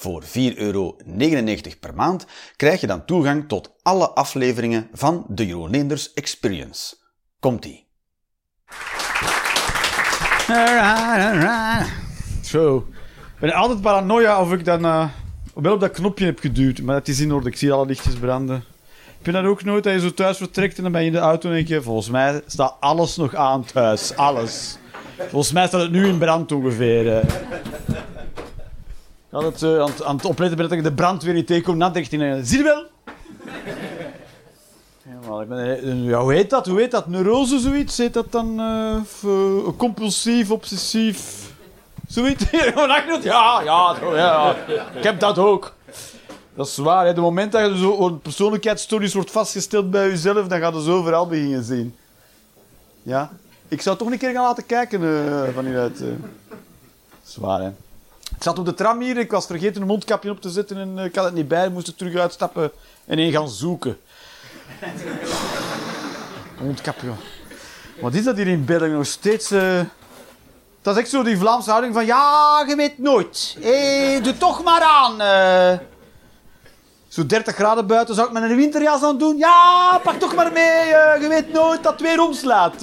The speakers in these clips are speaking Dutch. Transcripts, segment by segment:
Voor 4,99 euro per maand krijg je dan toegang tot alle afleveringen van de Jeroen Leenders Experience. Komt-ie. Zo. Ik ben altijd paranoia of ik dan uh, wel op dat knopje heb geduwd. Maar dat is in orde. Ik zie alle lichtjes branden. Heb je dat ook nooit dat je zo thuis vertrekt en dan ben je in de auto en denk je... Volgens mij staat alles nog aan thuis. Alles. Volgens mij staat het nu in brand ongeveer. Uh. Ik had het uh, aan, aan, het opletten dat ik de brandweer niet tegenkom. Dan dacht ik, zie je wel? Ben, ja, hoe heet dat? Hoe heet dat? Neurose, zoiets? Heet dat dan compulsief, obsessief? Zoiets? ja, ja, ja, ik heb dat ook. Dat is waar. Hè. De moment dat je zo een persoonlijkheidsstories wordt vastgesteld bij jezelf, dan gaat je zo overal beginnen zien. Ja? Ik zou toch een keer gaan laten kijken uh, van hieruit. Uh. Hè? Ik zat op de tram hier, ik was vergeten een mondkapje op te zetten en uh, ik had het niet bij. moest er terug uitstappen en een gaan zoeken. mondkapje. Wat is dat hier in België nog steeds? Dat is echt zo die Vlaamse houding van ja, je weet nooit. Hey, doe toch maar aan. Uh, zo 30 graden buiten, zou ik met een winterjas aan doen? Ja, pak toch maar mee. Je weet nooit dat het weer omslaat.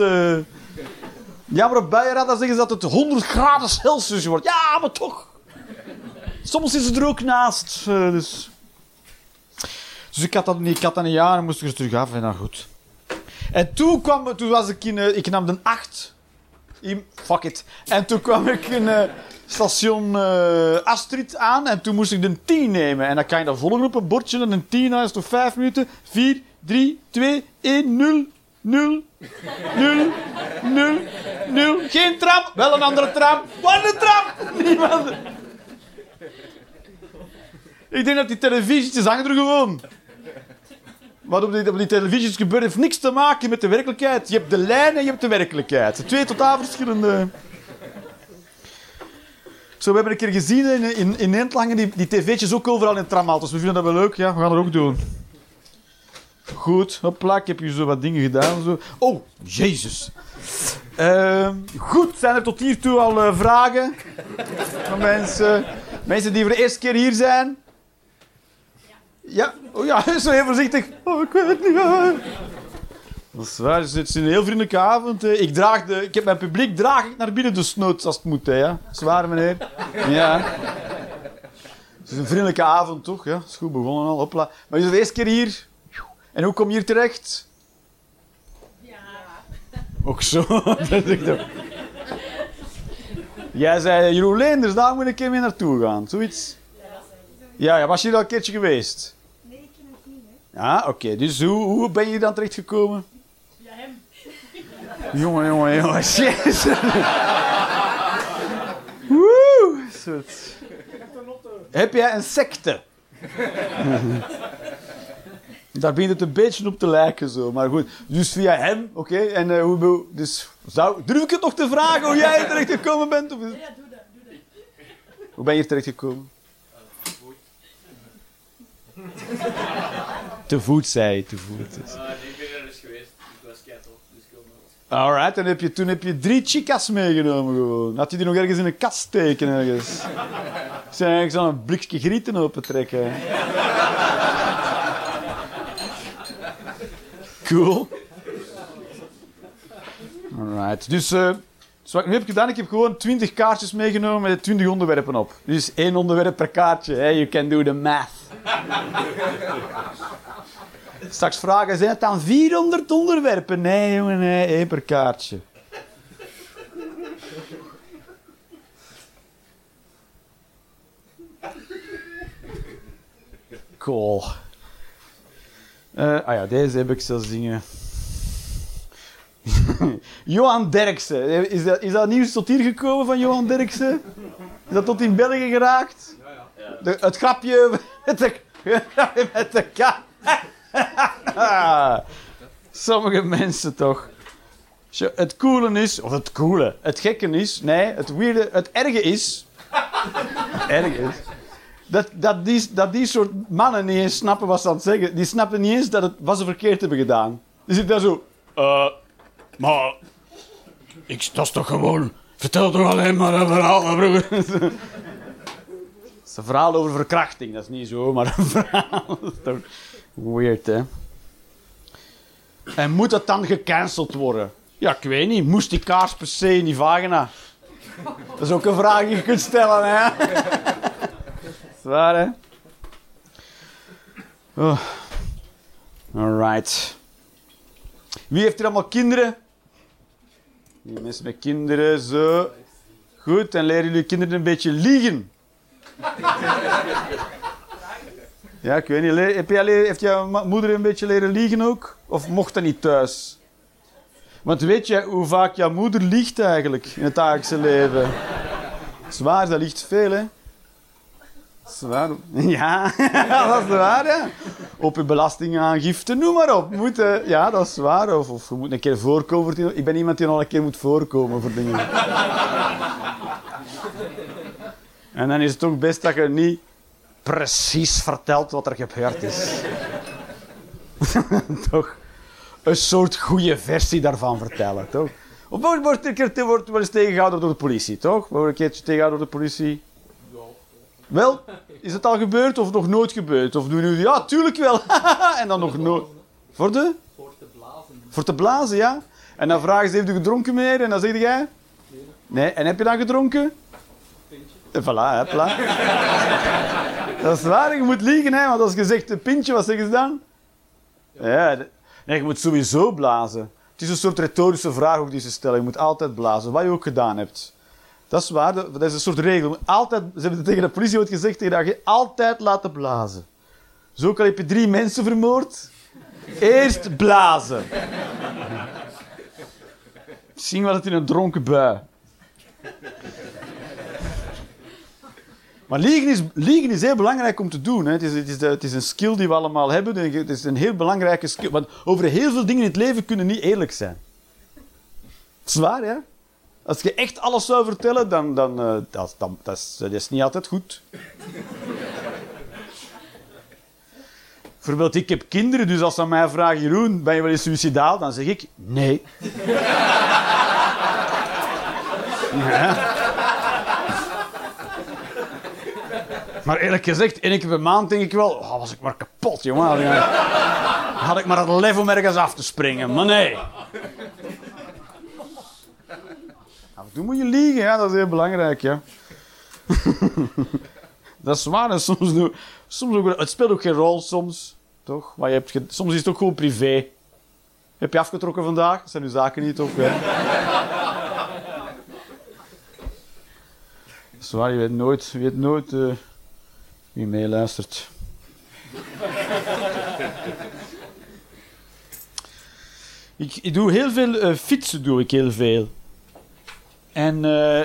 Ja, maar op buienradar zeggen ze dat het 100 graden Celsius wordt. Ja, maar toch. Soms is het er ook naast. dus. dus ik had dat niet, ik had dat niet aan en moest ik er terug af. En dan goed. En toen, kwam, toen was ik in, ik nam de 8 Fuck it. En toen kwam ik in uh, station uh, Astrid aan en toen moest ik de 10 nemen. En dan kan je dat volgen op een bordje. En een 10 is nog 5 minuten. 4, 3, 2, 1, 0, 0, 0, 0, 0. Geen tram. Wel een andere tram. Wat een tram? Niemand. Ik denk dat die televisies hangen er gewoon. Wat op die, op die televisies gebeurt heeft niks te maken met de werkelijkheid. Je hebt de lijn en je hebt de werkelijkheid. Twee totaal verschillende... Zo, we hebben een keer gezien in, in, in Nederland die, die tv'tjes ook overal in tramauto's. We vinden dat wel leuk. Ja, we gaan dat ook doen. Goed, hopla, ik heb hier zo wat dingen gedaan. Zo. Oh, jezus. Uh, goed, zijn er tot hiertoe al uh, vragen van mensen? Mensen die voor de eerste keer hier zijn? Ja, oh ja, zo heel voorzichtig. Oh, ik weet het niet meer. Dat is waar, het is een heel vriendelijke avond. Ik, draag de, ik heb mijn publiek draag ik naar binnen de snoot als het moet. Hè, ja. Zwaar, meneer. Ja. Het is een vriendelijke avond, toch? Ja, is goed begonnen al. Hopla. Maar je bent de eerste keer hier. En hoe kom je hier terecht? Ja. Ook zo. Jij zei, Jeroen Leenders, daar moet ik een keer mee naartoe gaan. Zoiets. Ja, ja, was je al een keertje geweest? Ja, oké. Okay. Dus hoe, hoe ben je dan terechtgekomen? Ja, hem. jongen, jongen, jongen. Jezus. Woe. Heb jij een secte? Daar begint het een beetje op te lijken zo. Maar goed, dus via hem, oké. Okay. En uh, hoe, dus zou, durf ik het nog te vragen hoe jij er terecht gekomen bent? Of... Ja, doe dat, doe dat. Hoe ben je er terecht gekomen? te voet, zei je, te voet. Dus. Uh, ik ben er dus geweest. Ik was keihard dus Alright, en heb je, toen heb je drie chicas meegenomen gewoon. Had je die nog ergens in een kast steken ergens? Zijn zou een blikje grieten opentrekken. Cool. Alright, dus... Uh, wat ik nu heb gedaan, ik heb gewoon 20 kaartjes meegenomen met 20 onderwerpen op. Dus één onderwerp per kaartje. Hey, you can do the math. Straks vragen, zijn het dan 400 onderwerpen? Nee, jongen, nee, één per kaartje. Cool. Uh, ah ja, deze heb ik zelfs zingen. Johan Derksen. Is dat, is nieuws tot hier gekomen van Johan Derksen? Is dat tot in België geraakt? Ja, ja. De, het grapje met de, met de Sommige mensen toch. Het coole is, of het coole, het gekke is, nee, het weirde, het erge is. Erge is. Dat, dat, die, dat die soort mannen niet eens snappen wat ze aan het zeggen. Die snappen niet eens dat het, wat ze verkeerd hebben gedaan. Die zitten daar zo. eh, maar. Ik, is toch gewoon. Vertel toch alleen maar een verhaal, broer. Het is een verhaal over verkrachting, dat is niet zo, maar een verhaal. Weird, hè? En moet dat dan gecanceld worden? Ja, ik weet niet. Moest die kaars per se in die vagina? Dat is ook een vraag die je kunt stellen, hè? Zwaar, hè? Oh. Alright. Wie heeft hier allemaal kinderen? Die mensen met kinderen, zo. Goed, en leren jullie kinderen een beetje liegen. Ja, ik weet niet. Heb jij, heeft jouw moeder een beetje leren liegen ook? Of mocht dat niet thuis? Want weet je hoe vaak jouw moeder liegt eigenlijk in het dagelijkse leven? Zwaar, dat ligt veel, hè? Zwaar. Ja, dat is waar. Op je belastingaangifte, noem maar op. Moet, eh, ja, dat is waar. Of, of je moet een keer voorkomen. Ik ben iemand die nog een keer moet voorkomen voor dingen. En dan is het toch best dat je niet precies vertelt wat er gebeurd is. toch een soort goede versie daarvan vertellen, toch? Of wordt, keer- wordt wel eens tegengehouden door de politie, toch? Wordt een keertje tegengehouden door de politie? Wel, is het al gebeurd of nog nooit gebeurd? Of doen jullie, ja, tuurlijk wel. en dan nog nooit. Voor de? Voor te blazen. Voor te blazen, ja. En dan vragen ze, heeft u gedronken meneer? En dan zeg jij? Nee. En heb je dan gedronken? En voilà, hè, voilà. dat is waar, je moet liegen, hè. Want als je zegt een pintje, wat zeggen ze dan? Ja, nee, je moet sowieso blazen. Het is een soort retorische vraag ook die ze stellen. Je moet altijd blazen, wat je ook gedaan hebt. Dat is waar, dat is een soort regel. Altijd, ze hebben het tegen de politie ooit gezegd, tegen dat je altijd laten blazen. Zo kan heb je drie mensen vermoord. Eerst blazen. Misschien was het in een dronken bui. Maar liegen is, liegen is heel belangrijk om te doen. Hè. Het, is, het, is, het is een skill die we allemaal hebben. Het is een heel belangrijke skill. Want over heel veel dingen in het leven kunnen niet eerlijk zijn. Dat is waar, ja. Als je echt alles zou vertellen, dan, dan, eh, dat, dan, dat, is, dat is niet altijd goed. Bijvoorbeeld, ik heb kinderen, dus als ze mij vragen, Jeroen, ben je wel eens suicidaal? Dan zeg ik, nee. Ja. Maar eerlijk gezegd, één keer per maand denk ik wel, oh, was ik maar kapot, jongen. Had ik maar het lef om ergens af te springen, maar nee. Toe moet je liegen, ja, dat is heel belangrijk, ja. dat is waar, en soms, doe- soms ook, het speelt ook geen rol, soms, toch? Maar je hebt soms is het ook gewoon privé. Heb je afgetrokken vandaag? Dat zijn uw zaken niet, toch? Ja. Dat is waar, je weet nooit, je weet nooit eh, wie meeluistert. ik, ik doe heel veel eh, fietsen, doe ik heel veel. En, eh,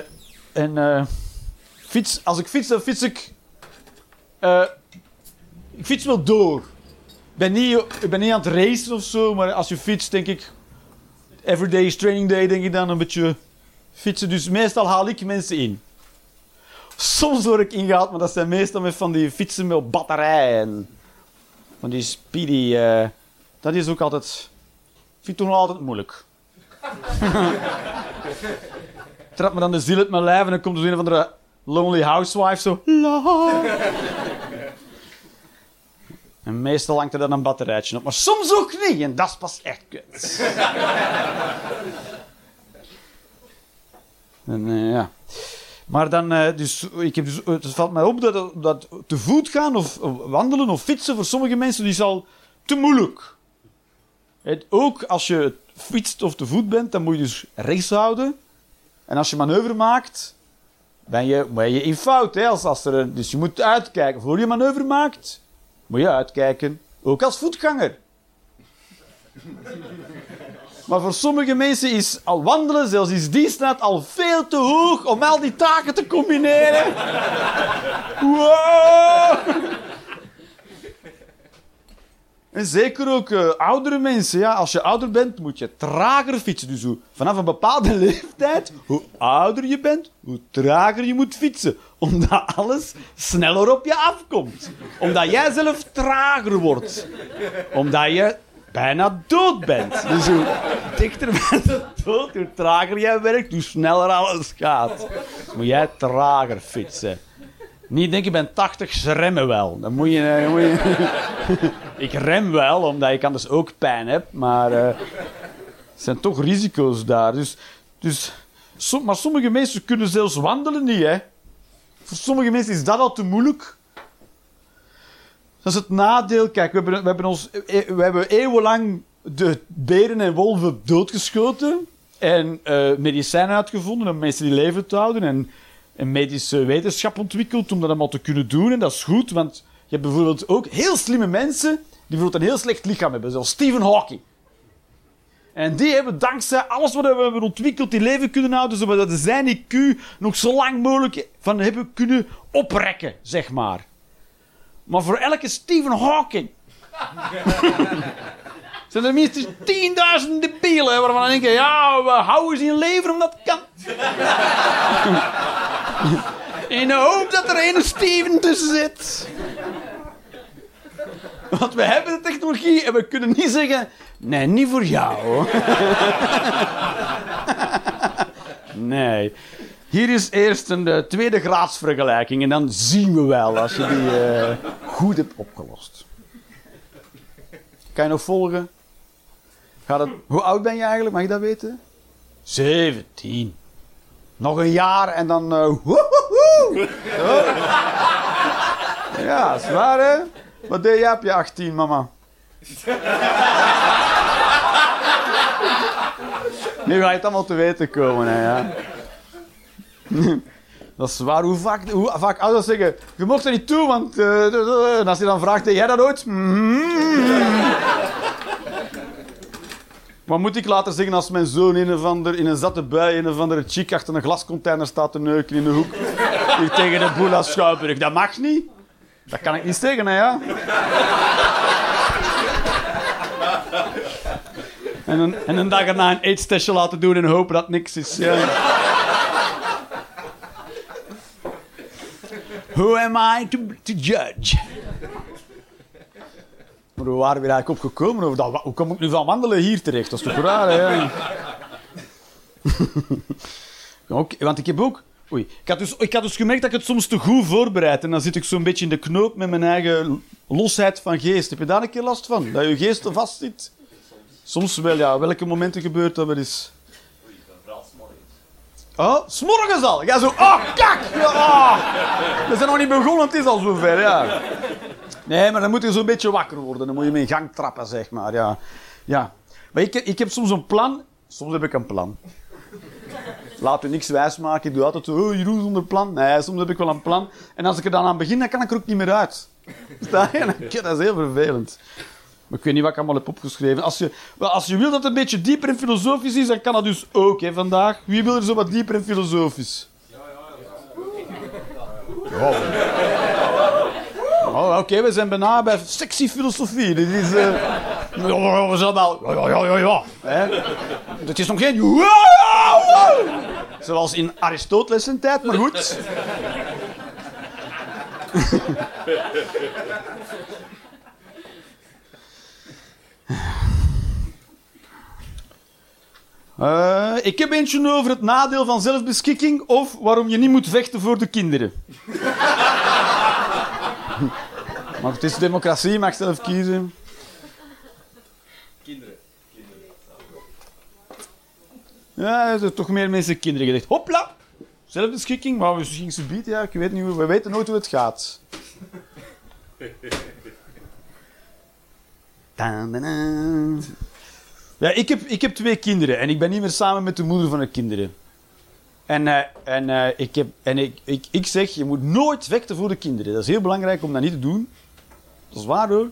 en eh, fiets, als ik fiets, dan fiets ik... eh, ik fiets wel door. Ik ben, niet, ik ben niet aan het racen of zo, maar als je fietst, denk ik... Everyday is training day, denk ik dan een beetje fietsen. Dus meestal haal ik mensen in. Soms word ik ingehaald, maar dat zijn meestal met van die fietsen met batterijen. Van die speedy... eh, dat is ook altijd... Ik vind het toch nog altijd moeilijk. Trap me dan de ziel uit mijn lijf en dan komt er zo een of andere lonely housewife zo... En meestal hangt er dan een batterijtje op. Maar soms ook niet. En dat is pas echt kut. en, eh, ja. Maar dan, eh, dus, ik heb dus, het valt mij op dat, dat te voet gaan of wandelen of fietsen voor sommige mensen die is al te moeilijk. Het, ook als je fietst of te voet bent, dan moet je dus rechts houden. En als je manoeuvre maakt, ben je, ben je in fout. Hè? Als, als er, een- dus je moet uitkijken. Voor je manoeuvre maakt, moet je uitkijken. Ook als voetganger. Maar voor sommige mensen is al wandelen, zelfs is die staat al veel te hoog om al die taken te combineren. Wow! En zeker ook eh, oudere mensen. Ja. Als je ouder bent, moet je trager fietsen. Dus vanaf een bepaalde leeftijd, hoe ouder je bent, hoe trager je moet fietsen. Omdat alles sneller op je afkomt. Omdat jij zelf trager wordt. Omdat je bijna dood bent. Dus hoe dichter bij dood, hoe trager jij werkt, hoe sneller alles gaat. Moet jij trager fietsen. Niet denken, ik ben 80, ze remmen wel. Dan moet je... Dan moet ik rem wel, omdat ik anders ook pijn heb, maar eh, er zijn toch risico's daar. Dus, dus, maar sommige mensen kunnen zelfs wandelen niet, hè. Voor sommige mensen is dat al te moeilijk. Dat is het nadeel. Kijk, we hebben, we hebben, ons, eh, we hebben eeuwenlang de beren en wolven doodgeschoten. En eh, medicijnen uitgevonden om mensen die leven te houden. En, en medische wetenschap ontwikkeld om dat allemaal te kunnen doen. En dat is goed, want je hebt bijvoorbeeld ook heel slimme mensen die bijvoorbeeld een heel slecht lichaam hebben. Zoals Stephen Hawking. En die hebben dankzij alles wat we hebben ontwikkeld, die leven kunnen houden, zodat ze zijn IQ nog zo lang mogelijk van hebben kunnen oprekken, zeg maar. Maar voor elke Stephen Hawking zijn er minstens 10.000 debielen waarvan dan denken, ja, we houden ze in leven omdat het kan. in de hoop dat er een Steven tussen zit. Want we hebben de technologie en we kunnen niet zeggen, nee, niet voor jou. hoor." nee. Hier is eerst een eh, tweede graadsvergelijking en dan zien we wel als je die eh, goed hebt opgelost. Kan je nog volgen? Gaat het, hoe oud ben je eigenlijk? Mag ik dat weten? 17. Nog een jaar en dan. eh. Ja, zwaar hè? Wat deed jij op je 18, mama? Nu ga je het allemaal te weten komen, hè, ja. Dat is waar. Hoe vaak, hoe vaak ouders zeggen, je mocht er niet toe, want... eh, en als je dan vraagt, jij dat ooit? Mm. Wat moet ik later zeggen als mijn zoon in een, of ander, in een zatte bui, in een of andere chick achter een glascontainer staat te neuken in de hoek? Hier tegen de boel Schouwburg. Dat mag niet. Dat kan ik niet zeggen, hè, ja. En een, en een dag een eetstestje laten doen en hopen dat niks is. Who am I to judge? Maar hoe waren we eigenlijk op gekomen? Over dat, hoe kom ik nu van wandelen hier terecht? Dat is toch raar, hè? Want ik heb ook... Oei. Ik had, dus, ik had dus gemerkt dat ik het soms te goed voorbereid. En dan zit ik zo'n beetje in de knoop met mijn eigen losheid van geest. Heb je daar een keer last van? Dat je geest er vast zit? Soms wel, ja. Welke momenten gebeurt dat wel eens? Oh, s'morgens al. Ja, zo, oh, kak! Oh. We zijn nog niet begonnen, het is al zover, ja. Nee, maar dan moet je zo'n beetje wakker worden. Dan moet je me in gang trappen, zeg maar, ja. Ja. Maar ik, ik heb soms een plan. Soms heb ik een plan. Laat u niks wijsmaken. Ik doe altijd zo, oh, Jeroen zonder plan. Nee, soms heb ik wel een plan. En als ik er dan aan begin, dan kan ik er ook niet meer uit. Dat is heel vervelend. Maar ik weet niet wat ik allemaal heb opgeschreven. Als je, als je wil dat het een beetje dieper en filosofisch is, dan kan dat dus ook, hè, vandaag. Wie wil er zo wat dieper en filosofisch? Ja, Oh, oké, we zijn bijna bij sexy filosofie. Dit is... eh, we zijn wel... Ja, ja, ja, ja? Het is nog geen... Zoals in Aristoteles zijn tijd, maar goed. Eh, ik heb eentje over het nadeel van zelfbeschikking of waarom je niet moet vechten voor de kinderen. Maar het is democratie, je mag zelf kiezen. Kinderen. Ja, er zijn toch meer mensen kinderen gedacht. Hopla! Zelfbeschikking, maar misschien ze bieden, ja, ik weet niet hoe. We weten nooit hoe het gaat. Ja, ik heb, ik heb twee kinderen en ik ben niet meer samen met de moeder van de kinderen. En, eh, en, eh, ik, heb, en ik, ik, ik zeg, je moet nooit vechten voor de kinderen. Dat is heel belangrijk om dat niet te doen. Dat is waar hoor.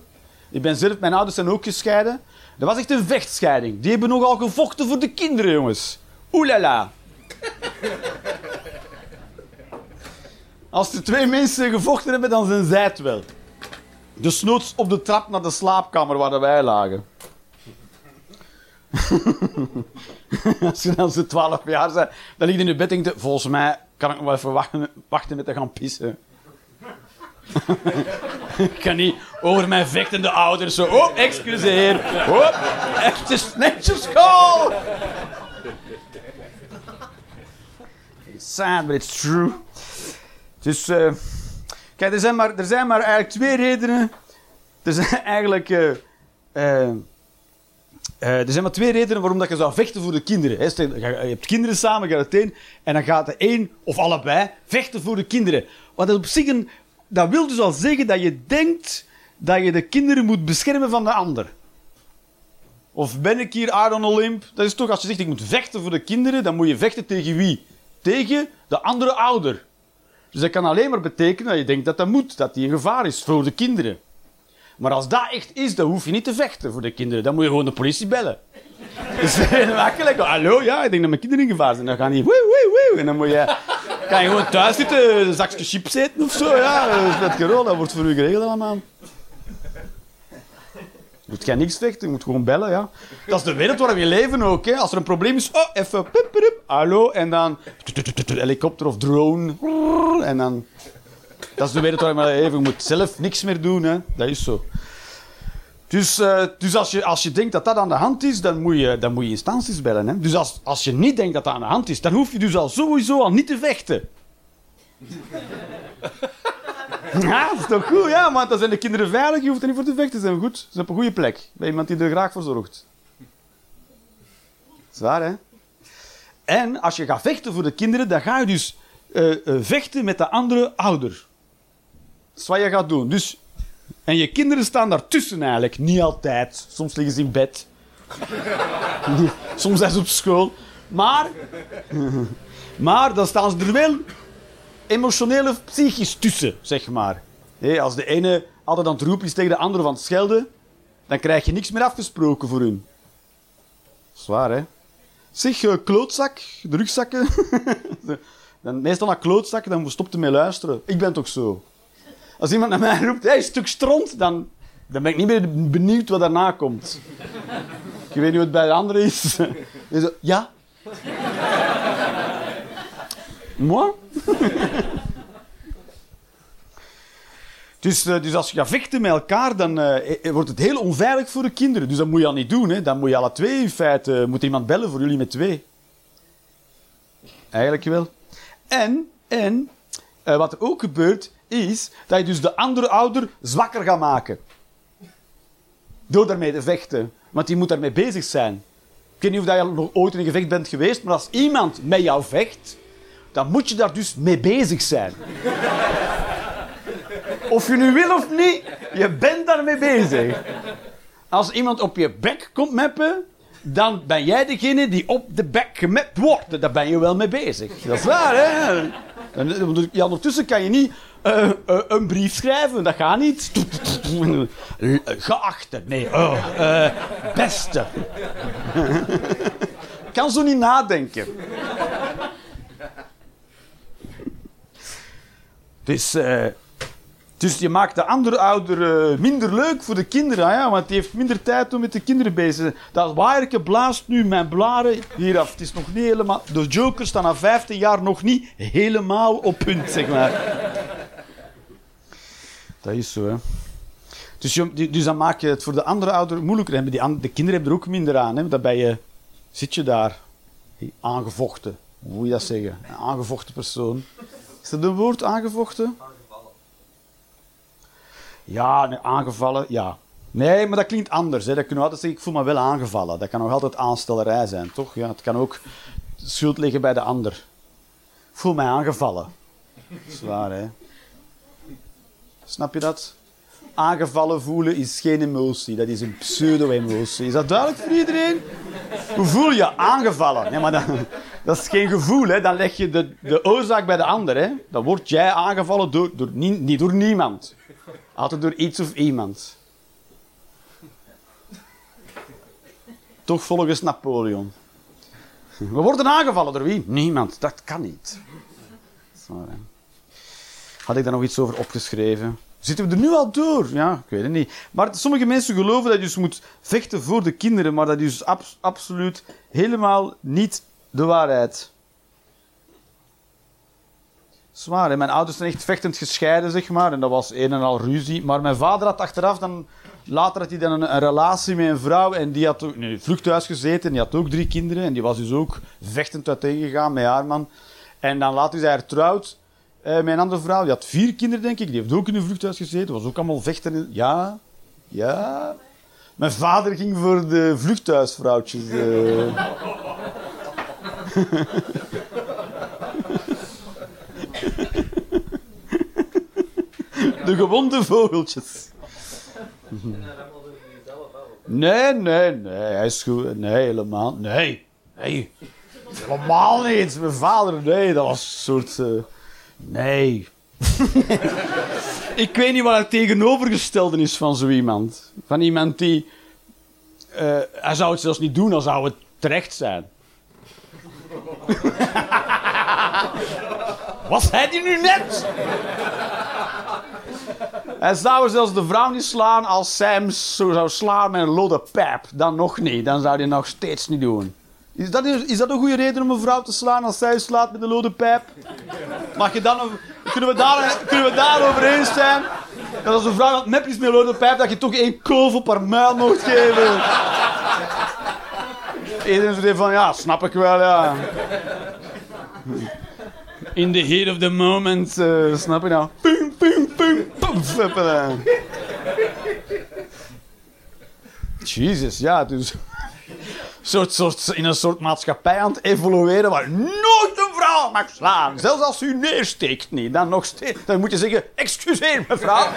Ik ben zelf, mijn ouders zijn ook gescheiden. Dat was echt een vechtscheiding. Die hebben nogal gevochten voor de kinderen, jongens. Oelala. Als er twee mensen gevochten hebben, dan zijn zij het wel. Desnoods op de trap naar de slaapkamer waar wij lagen. Als je dan zo'n 12 jaar bent, dan lig je in je bed volgens mij kan ik nog wel even wachten, wachten met te gaan pissen. ik kan niet over mijn vechtende ouders zo, oh, excuseer. Oh, echt is netjes school. It's sad, but it's true. Dus, eh, kijk, er zijn, maar, er zijn maar eigenlijk twee redenen. Er zijn eigenlijk... eh, eh, er zijn maar twee redenen waarom dat je zou vechten voor de kinderen. hè. Je hebt kinderen samen, je gaat het een, en dan gaat de een of allebei vechten voor de kinderen. Wat dat op zich een, dat wil dus al zeggen dat je denkt dat je de kinderen moet beschermen van de ander. Of ben ik hier Aaron Olymp? Dat is toch als je zegt ik moet vechten voor de kinderen, dan moet je vechten tegen wie? Tegen de andere ouder. Dus dat kan alleen maar betekenen dat je denkt dat dat moet, dat die een gevaar is voor de kinderen. Maar als dat echt is, dan hoef je niet te vechten voor de kinderen. Dan moet je gewoon de politie bellen. Dat is makkelijk. Hallo, ja, ik denk dat mijn kinderen in gevaar zijn. Dan gaan die woe, woe, woe. En dan moet je, kan je gewoon thuis zitten, een zakje chips eten of zo. Ja, dat is met gerol, dat wordt voor u geregeld allemaal. Je moet jij niks vechten, je moet gewoon bellen, ja. Dat is de wereld waar we leven ook. Als er een probleem is, oh, even, pup, hallo, en dan helikopter of drone, en dan... Dat is de wereld waar we leven. Je moet zelf niks meer doen, hè. Dat is zo. Dus, eh, dus als, je, als je denkt dat dat aan de hand is, dan moet je, dan moet je instanties bellen. Hè? Dus als, als je niet denkt dat dat aan de hand is, dan hoef je dus al sowieso al niet te vechten. Ja, dat is toch goed, ja, want dan zijn de kinderen veilig, je hoeft er niet voor te vechten, ze zijn goed. Ze zijn op een goede plek, bij iemand die er graag voor zorgt. Dat is waar, hè? En als je gaat vechten voor de kinderen, dan ga je dus eh, eh, vechten met de andere ouder. Dat is wat je gaat doen. Dus, en je kinderen staan daartussen eigenlijk. Niet altijd. Soms liggen ze in bed. Soms zijn ze op school. Maar, maar dan staan ze er wel emotioneel of psychisch tussen, zeg maar. Als de ene altijd aan het roepen is tegen de andere van het schelden, dan krijg je niks meer afgesproken voor hun. Zwaar, hè? Zeg, eh, klootzak, de rugzakken. dan, meestal naar klootzakken, dan stopt hij mee luisteren. Ik ben toch zo. Als iemand naar mij roept, hey, stuk stront, dan, dan ben ik niet meer benieuwd wat daarna komt. Ik weet niet hoe het bij de anderen is. Ja? Moi? Dus, eh, dus als je gaat vechten met elkaar, dan eh, eh, wordt het heel onveilig voor de kinderen. Dus dat moet je al niet doen. Hè. Dan moet je alle twee in feite... Moet iemand bellen voor jullie met twee. Eigenlijk wel. En, en wat er ook gebeurt, is dat je dus de andere ouder zwakker gaat maken. Door daarmee te vechten. Want die moet daarmee bezig zijn. Ik weet niet of je nog ooit in een gevecht bent geweest, maar als iemand met jou vecht, dan moet je daar dus mee bezig zijn. Of je nu wil of niet, je bent daarmee bezig. Als iemand op je bek komt meppen, dan ben jij degene die op de bek gemept wordt. Daar ben je wel mee bezig. Dat is waar, hè? En, ondertussen kan je niet eh, eh, een brief schrijven. Dat gaat niet. Geachte. Nee. Eh, beste. kan zo niet nadenken. Dus, dus je maakt de andere ouder eh, minder leuk voor de kinderen, ja, want die heeft minder tijd om met de kinderen bezig te zijn. Dat waaierke blaast nu mijn blaren hier af. Het is nog niet helemaal... De jokers staan na 15 jaar nog niet helemaal op punt, zeg maar. Dat is zo, hè. Dus, je, dus dan maak je het voor de andere ouder moeilijker. Die de kinderen hebben er ook minder aan. Hè. Dan ben je, zit je daar, aangevochten. Hoe moet je dat zeggen? Een aangevochten persoon. Is dat een woord, aangevochten? Ja, aangevallen, ja. Nee, maar dat klinkt anders. Hè. Dat kunnen we altijd zeggen, ik voel me wel aangevallen. Dat kan nog altijd aanstellerij zijn, toch? Ja, het kan ook schuld liggen bij de ander. Ik voel mij aangevallen. Dat is waar, hè. Snap je dat? Aangevallen voelen is geen emotie, dat is een pseudo-emotie. Is dat duidelijk voor iedereen? Hoe voel je aangevallen? Nee, maar dat, dat is geen gevoel, hè. dan leg je de, de oorzaak bij de ander. Hè. Dan word jij aangevallen door, door, nie- niet door niemand. Altijd door iets of iemand. Toch volgens Napoleon. We worden aangevallen door wie? Niemand. Dat kan niet. Hè. Had ik daar nog iets over opgeschreven? Zitten we er nu al door? Ja, ik weet het niet. Maar sommige mensen geloven dat je dus moet vechten voor de kinderen, maar dat is dus abs- absoluut helemaal niet de waarheid. Zwaar? Mijn ouders zijn echt vechtend gescheiden, zeg maar. En dat was een en al ruzie. Maar mijn vader had achteraf dan... Later had hij dan een, relatie met een vrouw en die had ook in een vluchthuis gezeten. En die had ook drie kinderen. En die was dus ook vechtend uiteengegaan met haar man. En dan later is hij hertrouwd eh, met een andere vrouw. Die had vier kinderen, denk ik. Die heeft ook in een vluchthuis gezeten. Was ook allemaal vechten. Ja, ja. Mijn vader ging voor de vluchthuisvrouwtjes. eh. De gewonde vogeltjes. En. Nee, nee, nee. Hij is goed. Nee, helemaal. Nee. Nee. Helemaal niet. Mijn vader, nee. Dat was een soort. eh, nee. ik weet niet wat het tegenovergestelde is van zo iemand. Van iemand die. eh, hij zou het zelfs niet doen, dan zou het terecht zijn. Was hij die nu net? Hij zou zelfs de vrouw niet slaan als hem zo zou slaan met een lode. Dan nog niet. Dan zou hij nog steeds niet doen. Is dat, is dat een goede reden om een vrouw te slaan als zij slaat met een lode? Mag je dan, kunnen, we daar, kunnen we daarover eens zijn? Dat als een vrouw is met een lode pijp, dat je toch één kolf op haar muil mocht geven. Iedereen zegt van, ja, snap ik wel, ja. In the heat of the moment, eh, snap je nou? Pum, pum, pum, pum. Jezus, ja, dus... Soort, soort, in een soort maatschappij aan het evolueren waar nooit een vrouw mag slaan. Zelfs als u neersteekt niet, dan nog steeds. Dan moet je zeggen, excuseer mevrouw.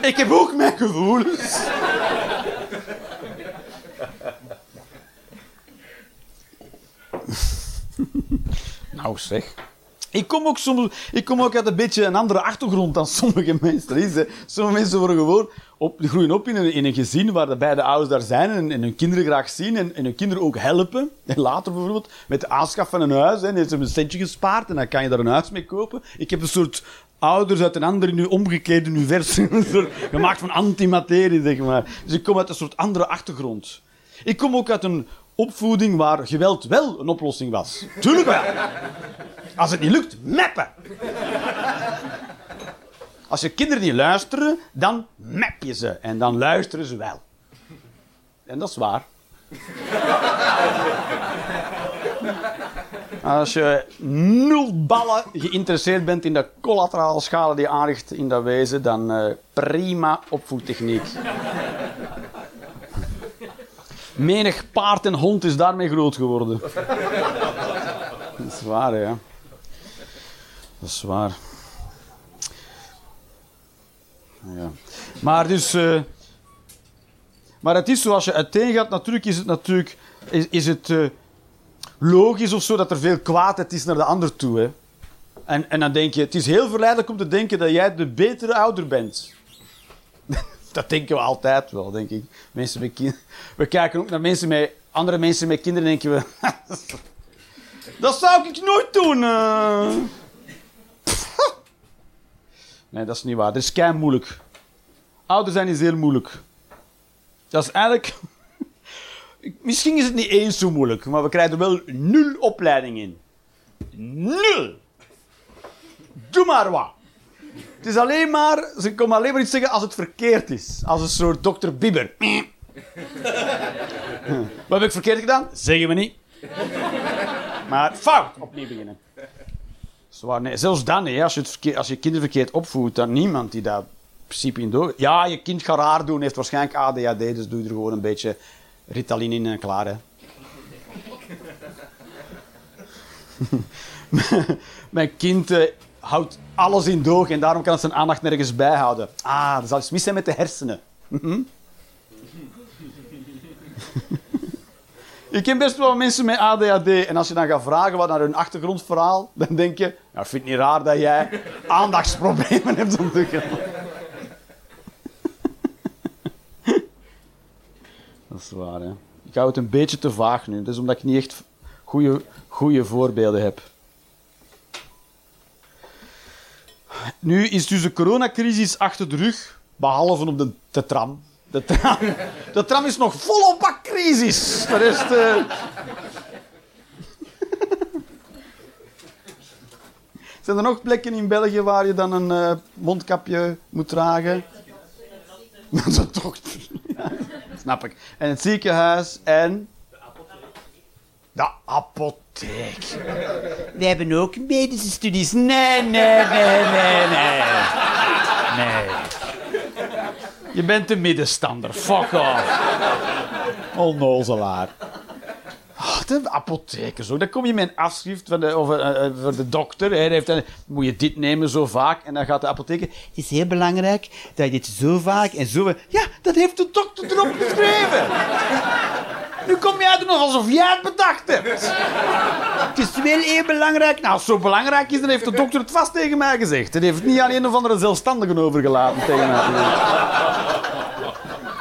Ik heb ook mijn gevoelens. Nou zeg. Ik kom, ook soms, ik kom ook uit een beetje een andere achtergrond dan sommige mensen. Is. Sommige mensen worden gewoon op, groeien op in een, een gezin waar de beide ouders daar zijn en, en hun kinderen graag zien en, en hun kinderen ook helpen. En later bijvoorbeeld met de aanschaf van een huis. Hè. Dan hebben ze een centje gespaard en dan kan je daar een huis mee kopen. Ik heb een soort ouders uit een ander nu omgekeerd universum gemaakt van antimaterie, zeg maar. Dus ik kom uit een soort andere achtergrond. Ik kom ook uit een opvoeding waar geweld wel een oplossing was. Tuurlijk wel. Als het niet lukt, meppen. Als je kinderen niet luisteren, dan mep je ze. En dan luisteren ze wel. En dat is waar. Als je nul ballen geïnteresseerd bent in de collaterale schade die aanricht in dat wezen, dan eh, prima opvoedtechniek. Menig paard en hond is daarmee groot geworden. Dat is waar, ja. Dat is waar. Ja. Maar dus... eh, maar het is zoals je uiteen gaat, natuurlijk is het natuurlijk... Is, is het eh, logisch of zo dat er veel kwaadheid is naar de ander toe, hè. En, en dan denk je... Het is heel verleidelijk om te denken dat jij de betere ouder bent. Dat denken we altijd wel, denk ik. Mensen met kin- we kijken ook naar mensen met, andere mensen met kinderen en denken we... dat zou ik nooit doen. eh." Nee, dat is niet waar. Dat is kei moeilijk. Ouder zijn is heel moeilijk. Dat is eigenlijk... Misschien is het niet eens zo moeilijk, maar we krijgen wel nul opleiding in. Nul! Doe maar wat. Het is alleen maar, ze komen alleen maar iets zeggen als het verkeerd is. Als een soort dokter Bieber. Wat heb ik verkeerd gedaan? Zeggen we niet. Maar fout, opnieuw beginnen. Zwaar, nee, zelfs dan, hè, als, je het als je kinderen verkeerd opvoedt, dan niemand die in principe in door. Ja, je kind gaat raar doen, heeft waarschijnlijk ADHD, dus doe er gewoon een beetje Ritalin in en klaar. Hè. Mijn kind eh, houdt alles in doog en daarom kan het zijn aandacht nergens bijhouden. Ah, er zal iets mis zijn met de hersenen. Mhm. Ik ken best wel mensen met ADHD en als je dan gaat vragen wat naar hun achtergrondverhaal, dan denk je, ja, ik vind het niet raar dat jij aandachtsproblemen hebt ontwikkeld. Dat is waar, hè. Ik hou het een beetje te vaag nu. Dat is omdat ik niet echt goede, goede voorbeelden heb. Nu is dus de coronacrisis achter de rug, behalve op de, tram. De tram, de tram is nog volop bak crisis. De rest... eh, Zijn er nog plekken in België waar je dan een eh, mondkapje moet dragen? Dat is toch... Snap ik. En het ziekenhuis en... De apotheek. We hebben ook medische studies. Nee, nee, nee, nee, nee. Nee. Je bent een middenstander. Fuck off. Onnozelaar. Ah, de apotheker zo. Dan kom je met een afschrift van de, over, eh, eh, voor de dokter. Hij heeft, dan moet je dit nemen zo vaak. En dan gaat de apotheker. Het is heel belangrijk dat je dit zo vaak en zo. Ja, dat heeft de dokter erop geschreven. Nu kom je uit nog alsof jij het bedacht hebt. Het is wel heel belangrijk. Nou, als het zo belangrijk is, dan heeft de dokter het vast tegen mij gezegd. Hij heeft niet aan een of andere zelfstandigen overgelaten tegen mij.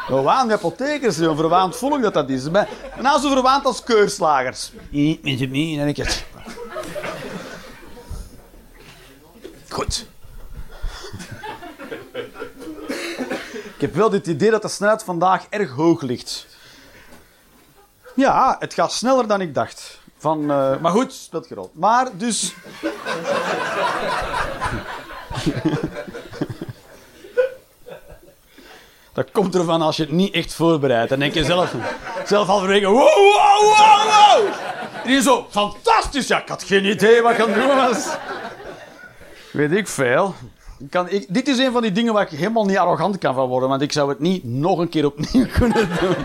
Verwaande apothekers, een verwaand volk dat dat is. Nou, zo verwaand als keurslagers. Met het mee, en ik het. Goed. Ik heb wel dit idee dat de snelheid vandaag erg hoog ligt. Ja, het gaat sneller dan ik dacht. Van, eh, maar goed, speelt geen rol. Maar dus. Dat komt ervan als je het niet echt voorbereidt. Dan denk je zelf, zelf halverwege, wow, wow, wow, wow. En je zo, fantastisch. Ja, ik had geen idee wat ik aan het doen was. Weet ik veel. Ik Kan, ik, dit is een van die dingen waar ik helemaal niet arrogant kan van worden, want ik zou het niet nog een keer opnieuw kunnen doen.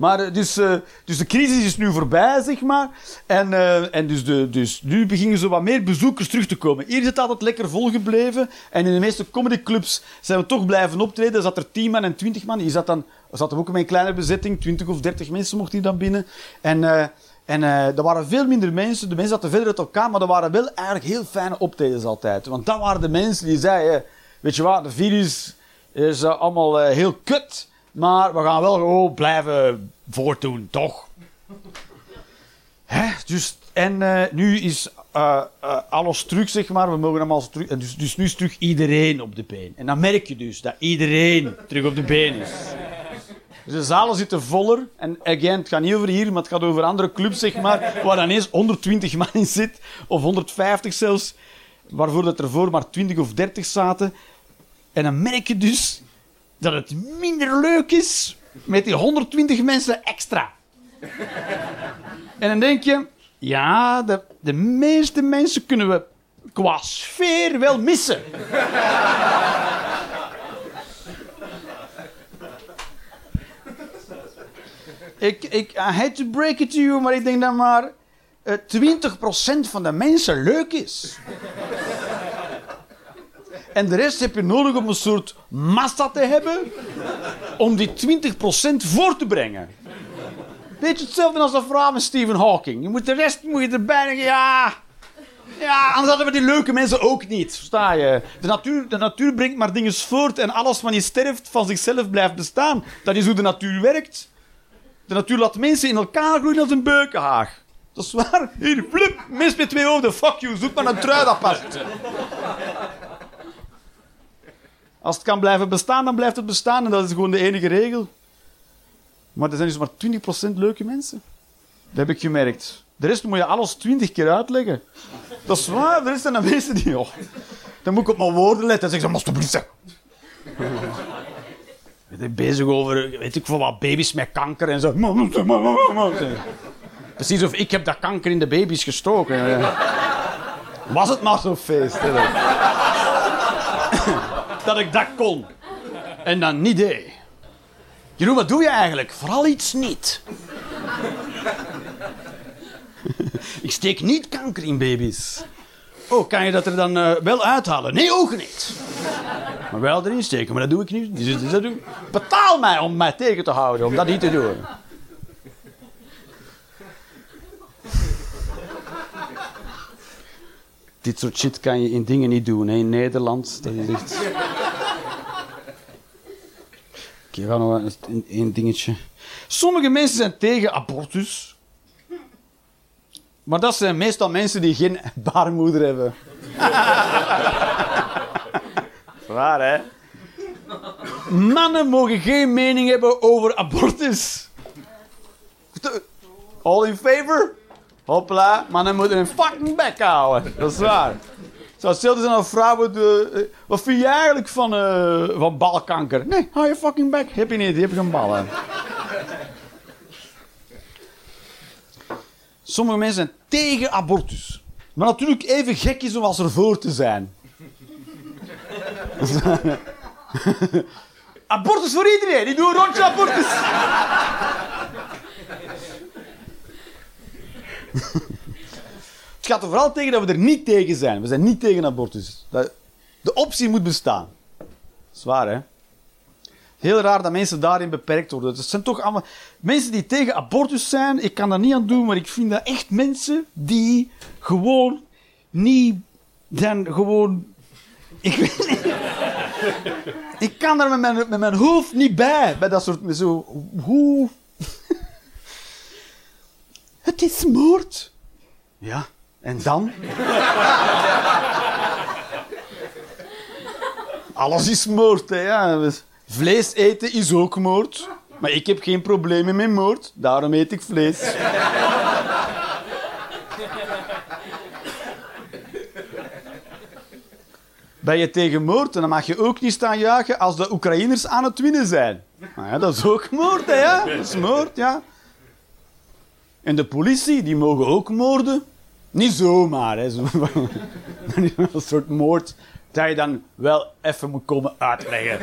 Maar eh, dus, eh, dus de crisis is nu voorbij, zeg maar. En, eh, en dus, de, dus nu beginnen zo wat meer bezoekers terug te komen. Hier is het altijd lekker volgebleven. En in de meeste comedyclubs zijn we toch blijven optreden. Zat er 10 man en 20 man. Hier zat dan zat er ook een kleine bezetting. 20 of 30 mensen mochten hier dan binnen. En, en er waren veel minder mensen. De mensen zaten verder uit elkaar. Maar er waren wel eigenlijk heel fijne optredens altijd. Want dat waren de mensen die zeiden... Weet je wat, de virus is allemaal heel kut. Maar we gaan wel gewoon blijven voortdoen, toch? Hè? Dus, en eh, nu is eh, eh, alles terug, zeg maar. We mogen allemaal terug. En dus, dus nu is terug iedereen op de been. En dan merk je dus dat iedereen terug op de been is. Dus de zalen zitten voller. En again, het gaat niet over hier, maar het gaat over andere clubs, zeg maar. Waar dan eens 120 man in zit. Of 150 zelfs. Waarvoor dat ervoor maar 20 of 30 zaten. En dan merk je dus dat het minder leuk is met die 120 mensen extra. En dan denk je, ja, de, de meeste mensen kunnen we qua sfeer wel missen. ik, ik, I hate to break it to you, maar ik denk dat maar eh 20% van de mensen leuk is. En de rest heb je nodig om een soort massa te hebben om die 20% voor te brengen. Beetje hetzelfde als de vrouw met Stephen Hawking. Je moet de rest moet je erbij denken, ja... Ja, anders hadden we die leuke mensen ook niet. Versta je? De natuur, de natuur brengt maar dingen voort en alles wat niet sterft van zichzelf blijft bestaan. Dat is hoe de natuur werkt. De natuur laat mensen in elkaar groeien als een beukenhaag. Dat is waar. Hier, flup, mens met twee hoofden, fuck you, zoek maar een trui dat past. Als het kan blijven bestaan, dan blijft het bestaan en dat is gewoon de enige regel. Maar er zijn dus maar 20% leuke mensen. Dat heb ik gemerkt. De rest moet je alles 20 keer uitleggen. Dat is waar, de rest zijn de mensen die... Oh, dan moet ik op mijn woorden letten en zeggen ze, alsjeblieft zeg. Ik ben bezig over, weet ik veel wat, baby's met kanker en zo. Precies of ik heb dat kanker in de baby's gestoken. Was het maar zo'n feest. Dat ik dat kon. En dan niet deed. Jeroen, wat doe je eigenlijk? Vooral iets niet. ik steek niet kanker in baby's. Oh, kan je dat er dan eh, wel uithalen? Nee, ook niet. Maar wel erin steken, maar dat doe ik niet. Dus, dus. Betaal mij om mij tegen te houden, om dat niet te doen. Dit soort shit kan je in dingen niet doen, hè. in Nederland. We gaan nog een, een dingetje. Sommige mensen zijn tegen abortus. Maar dat zijn meestal mensen die geen baarmoeder hebben. Waar, hè? Mannen mogen geen mening hebben over abortus. All in favor? Hopla, mannen moeten een fucking bek houden. Dat is waar. Zou hetzelfde zijn als vrouwen... De, eh, wat vind je eigenlijk van, eh, van balkanker? Nee, hou je fucking bek. Heb je niet, je hebt geen ballen. Sommige mensen zijn tegen abortus. Maar natuurlijk even gek is om als er voor te zijn. abortus voor iedereen. Ik doe een rondje abortus. Gaat er vooral tegen dat we er niet tegen zijn. We zijn niet tegen abortus. Dat- De optie moet bestaan. Zwaar, hè? Heel raar dat mensen daarin beperkt worden. Het zijn toch allemaal mensen die tegen abortus zijn. Ik kan daar niet aan doen, maar ik vind dat echt mensen die gewoon niet zijn gewoon. Ik weet niet. Ik kan daar met mijn, met mijn hoofd niet bij. Bij dat soort. Zo, hoe. Het is moord. Ja, en dan? Alles is moord, hè. Ja. Vlees eten is ook moord. Maar ik heb geen problemen met moord, daarom eet ik vlees. Ben je tegen moord, dan mag je ook niet staan juichen als de Oekraïners aan het winnen zijn. Ja, dat is ook moord, hè? Is moord, ja. En de politie, die mogen ook moorden. Niet zomaar, hè. Een soort moord dat je dan wel even moet komen uitleggen.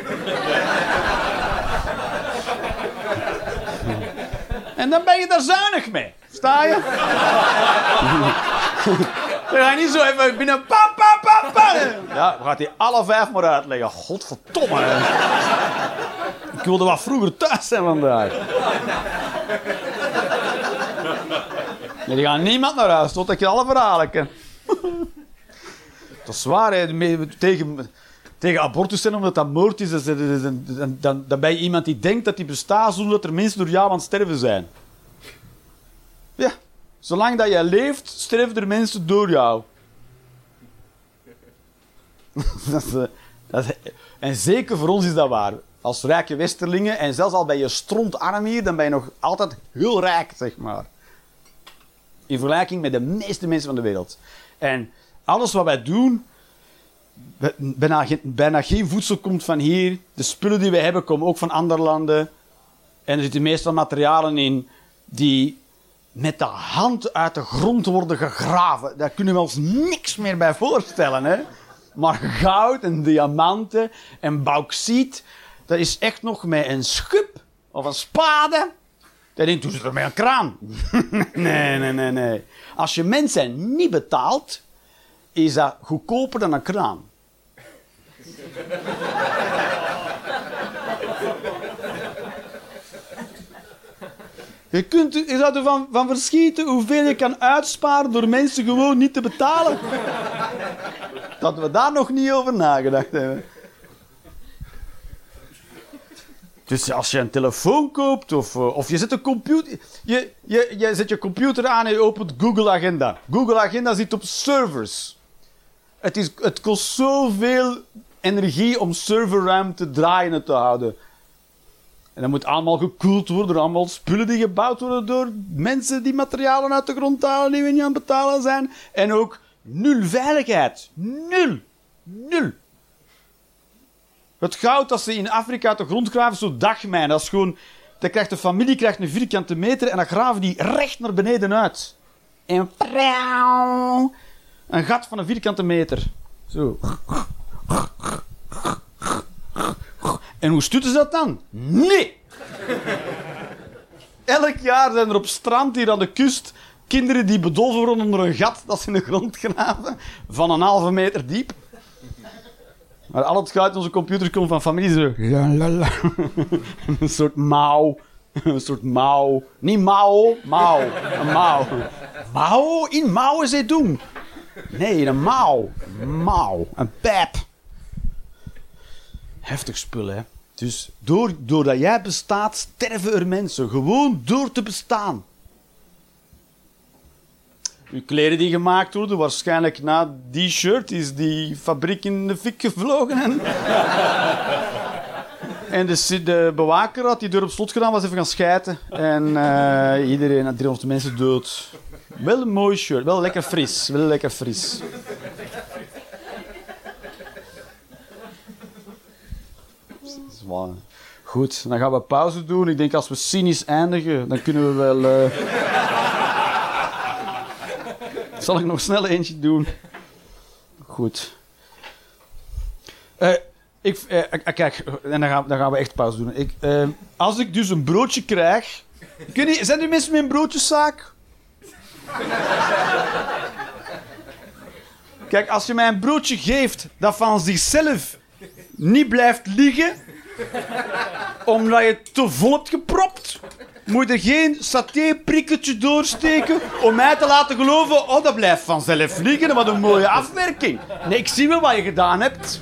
En dan ben je daar zuinig mee. Sta je? Dan ga je niet zo even binnen... Pa, pa, pa, pa. Ja, we gaan die alle vijf maar uitleggen. Godverdomme. Ik wilde wat vroeger thuis zijn vandaag. Die gaan niemand naar huis totdat je alle verhalen ken. Dat is waar, hè. Tegen, tegen abortus zijn omdat dat moord is, dan, dan, dan ben je iemand die denkt dat die bestaat zonder dat er mensen door jou aan het sterven zijn. Ja, zolang dat jij leeft, sterven er mensen door jou. dat is, eh, dat is- en zeker voor ons is dat waar. Als rijke westerlingen, en zelfs al ben je strontarm hier, dan ben je nog altijd heel rijk, zeg maar. In vergelijking met de meeste mensen van de wereld. En alles wat wij doen, we- bijna, bijna geen voedsel komt van hier. De spullen die wij hebben komen ook van andere landen. En er zitten meestal materialen in die met de hand uit de grond worden gegraven. Daar kunnen we ons niks meer bij voorstellen. Hè? Maar goud en diamanten en bauxiet, dat is echt nog met een schub of een spade. Dat denkt, doen ze er met een kraan. nee, nee, nee, nee. Als je mensen niet betaalt, is dat goedkoper dan een kraan. Je, kunt, je zou ervan van verschieten hoeveel je kan uitsparen door mensen gewoon niet te betalen. Dat we daar nog niet over nagedacht hebben. Dus als je een telefoon koopt of, eh, of je zet een computer... Je, je, je zet je computer aan en je opent Google Agenda. Google Agenda zit op servers. Het, is, het kost zoveel energie om serverruimte draaiende te houden. En dat moet allemaal gekoeld worden allemaal spullen die gebouwd worden door mensen die materialen uit de grond halen die we niet aan het betalen zijn. En ook nul veiligheid. Nul. Nul. Het goud dat ze in Afrika uit de grond graven, zo dagmijn, dat is gewoon... Dan krijgt de familie krijgt een vierkante meter en dan graven die recht naar beneden uit. En prauw, een gat van een vierkante meter. Zo. En hoe stutten ze dat dan? Nee! Elk jaar zijn er op strand hier aan de kust kinderen die bedolven worden onder een gat dat ze in de grond graven van een halve meter diep. Maar al het geluid in onze computer komt van familie zo... la, la, la. Een soort mouw. Een soort mouw. Niet mouw, mouw. Een mouw. Mouw? In mouwen ze doen. Nee, een mouw. Mouw. Een pep. Heftig spul, hè. Dus door, doordat jij bestaat, sterven er mensen. Gewoon door te bestaan. Uw kleren die gemaakt worden, waarschijnlijk na die shirt is die fabriek in de fik gevlogen. En, en de, de bewaker had die deur op slot gedaan, was even gaan schijten. En uh, iedereen, 300 mensen dood. Wel een mooi shirt, wel lekker fris. Wel lekker fris. Goed, dan gaan we pauze doen. Ik denk als we cynisch eindigen, dan kunnen we wel. Uh... Zal ik nog snel eentje doen? Goed. Uh, ik, uh, kijk, en dan gaan, dan gaan we echt pauze doen. Ik, als ik dus een broodje krijg. Zijn er mensen met een broodjeszaak? Kijk, als je mij een broodje geeft dat van zichzelf niet blijft liggen, omdat je te vol hebt gepropt, moet er geen satéprikketje doorsteken om mij te laten geloven, oh, dat blijft vanzelf liggen, wat een mooie afwerking. Nee, ik zie wel wat je gedaan hebt.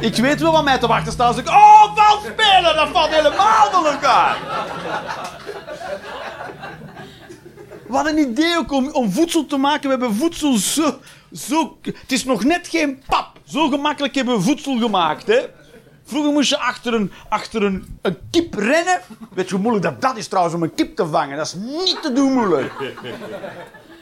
Ik weet wel wat mij te wachten staat als ik... Oh, vals spelen! Dat valt helemaal van elkaar. Wat een idee ook om, om voedsel te maken. We hebben voedsel zo, zo... Het is nog net geen pap. Zo gemakkelijk hebben we voedsel gemaakt, hè. Vroeger moest je achter een, achter een, een kip rennen. Weet je hoe moeilijk dat, dat is trouwens om een kip te vangen? Dat is niet te doen moeilijk.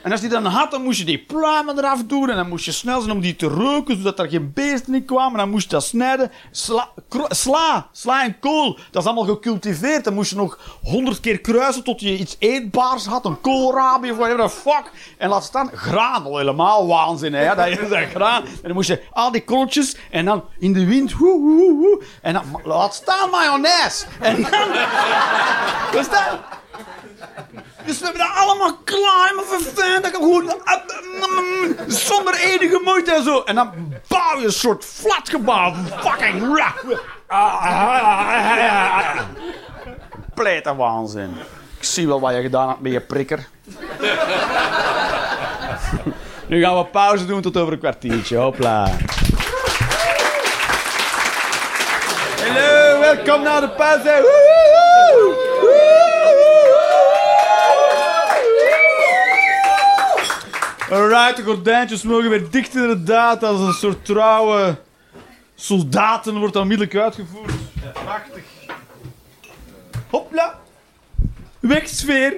En als die dan had, dan moest je die pluimen eraf doen. En dan moest je snel zijn om die te roken, zodat er geen beesten in kwamen. Dan moest je dat snijden. Sla, sla, en kool, dat is allemaal gecultiveerd. Dan moest je nog honderd keer kruisen tot je iets eetbaars had. Een koolrabi of whatever the fuck. En laat staan, graan, al helemaal waanzin. Hè? Dat is dat graan. En dan moest je al die krotjes en dan in de wind. En dan laat staan mayonaise. En dan dus we hebben dat allemaal klaar, maar verfijn, dat gewoon zonder enige moeite en zo. En dan bouw je een soort flatgebouw. Fucking Pleit waanzin. Ik zie wel wat je gedaan hebt met je prikker. nu gaan we pauze doen tot over een kwartiertje. Hopla. Hallo, welkom naar de pauze. Alright, de gordijntjes mogen weer dicht inderdaad. Als een soort trouwe soldaten wordt onmiddellijk uitgevoerd. Prachtig. Hopla. Weg sfeer.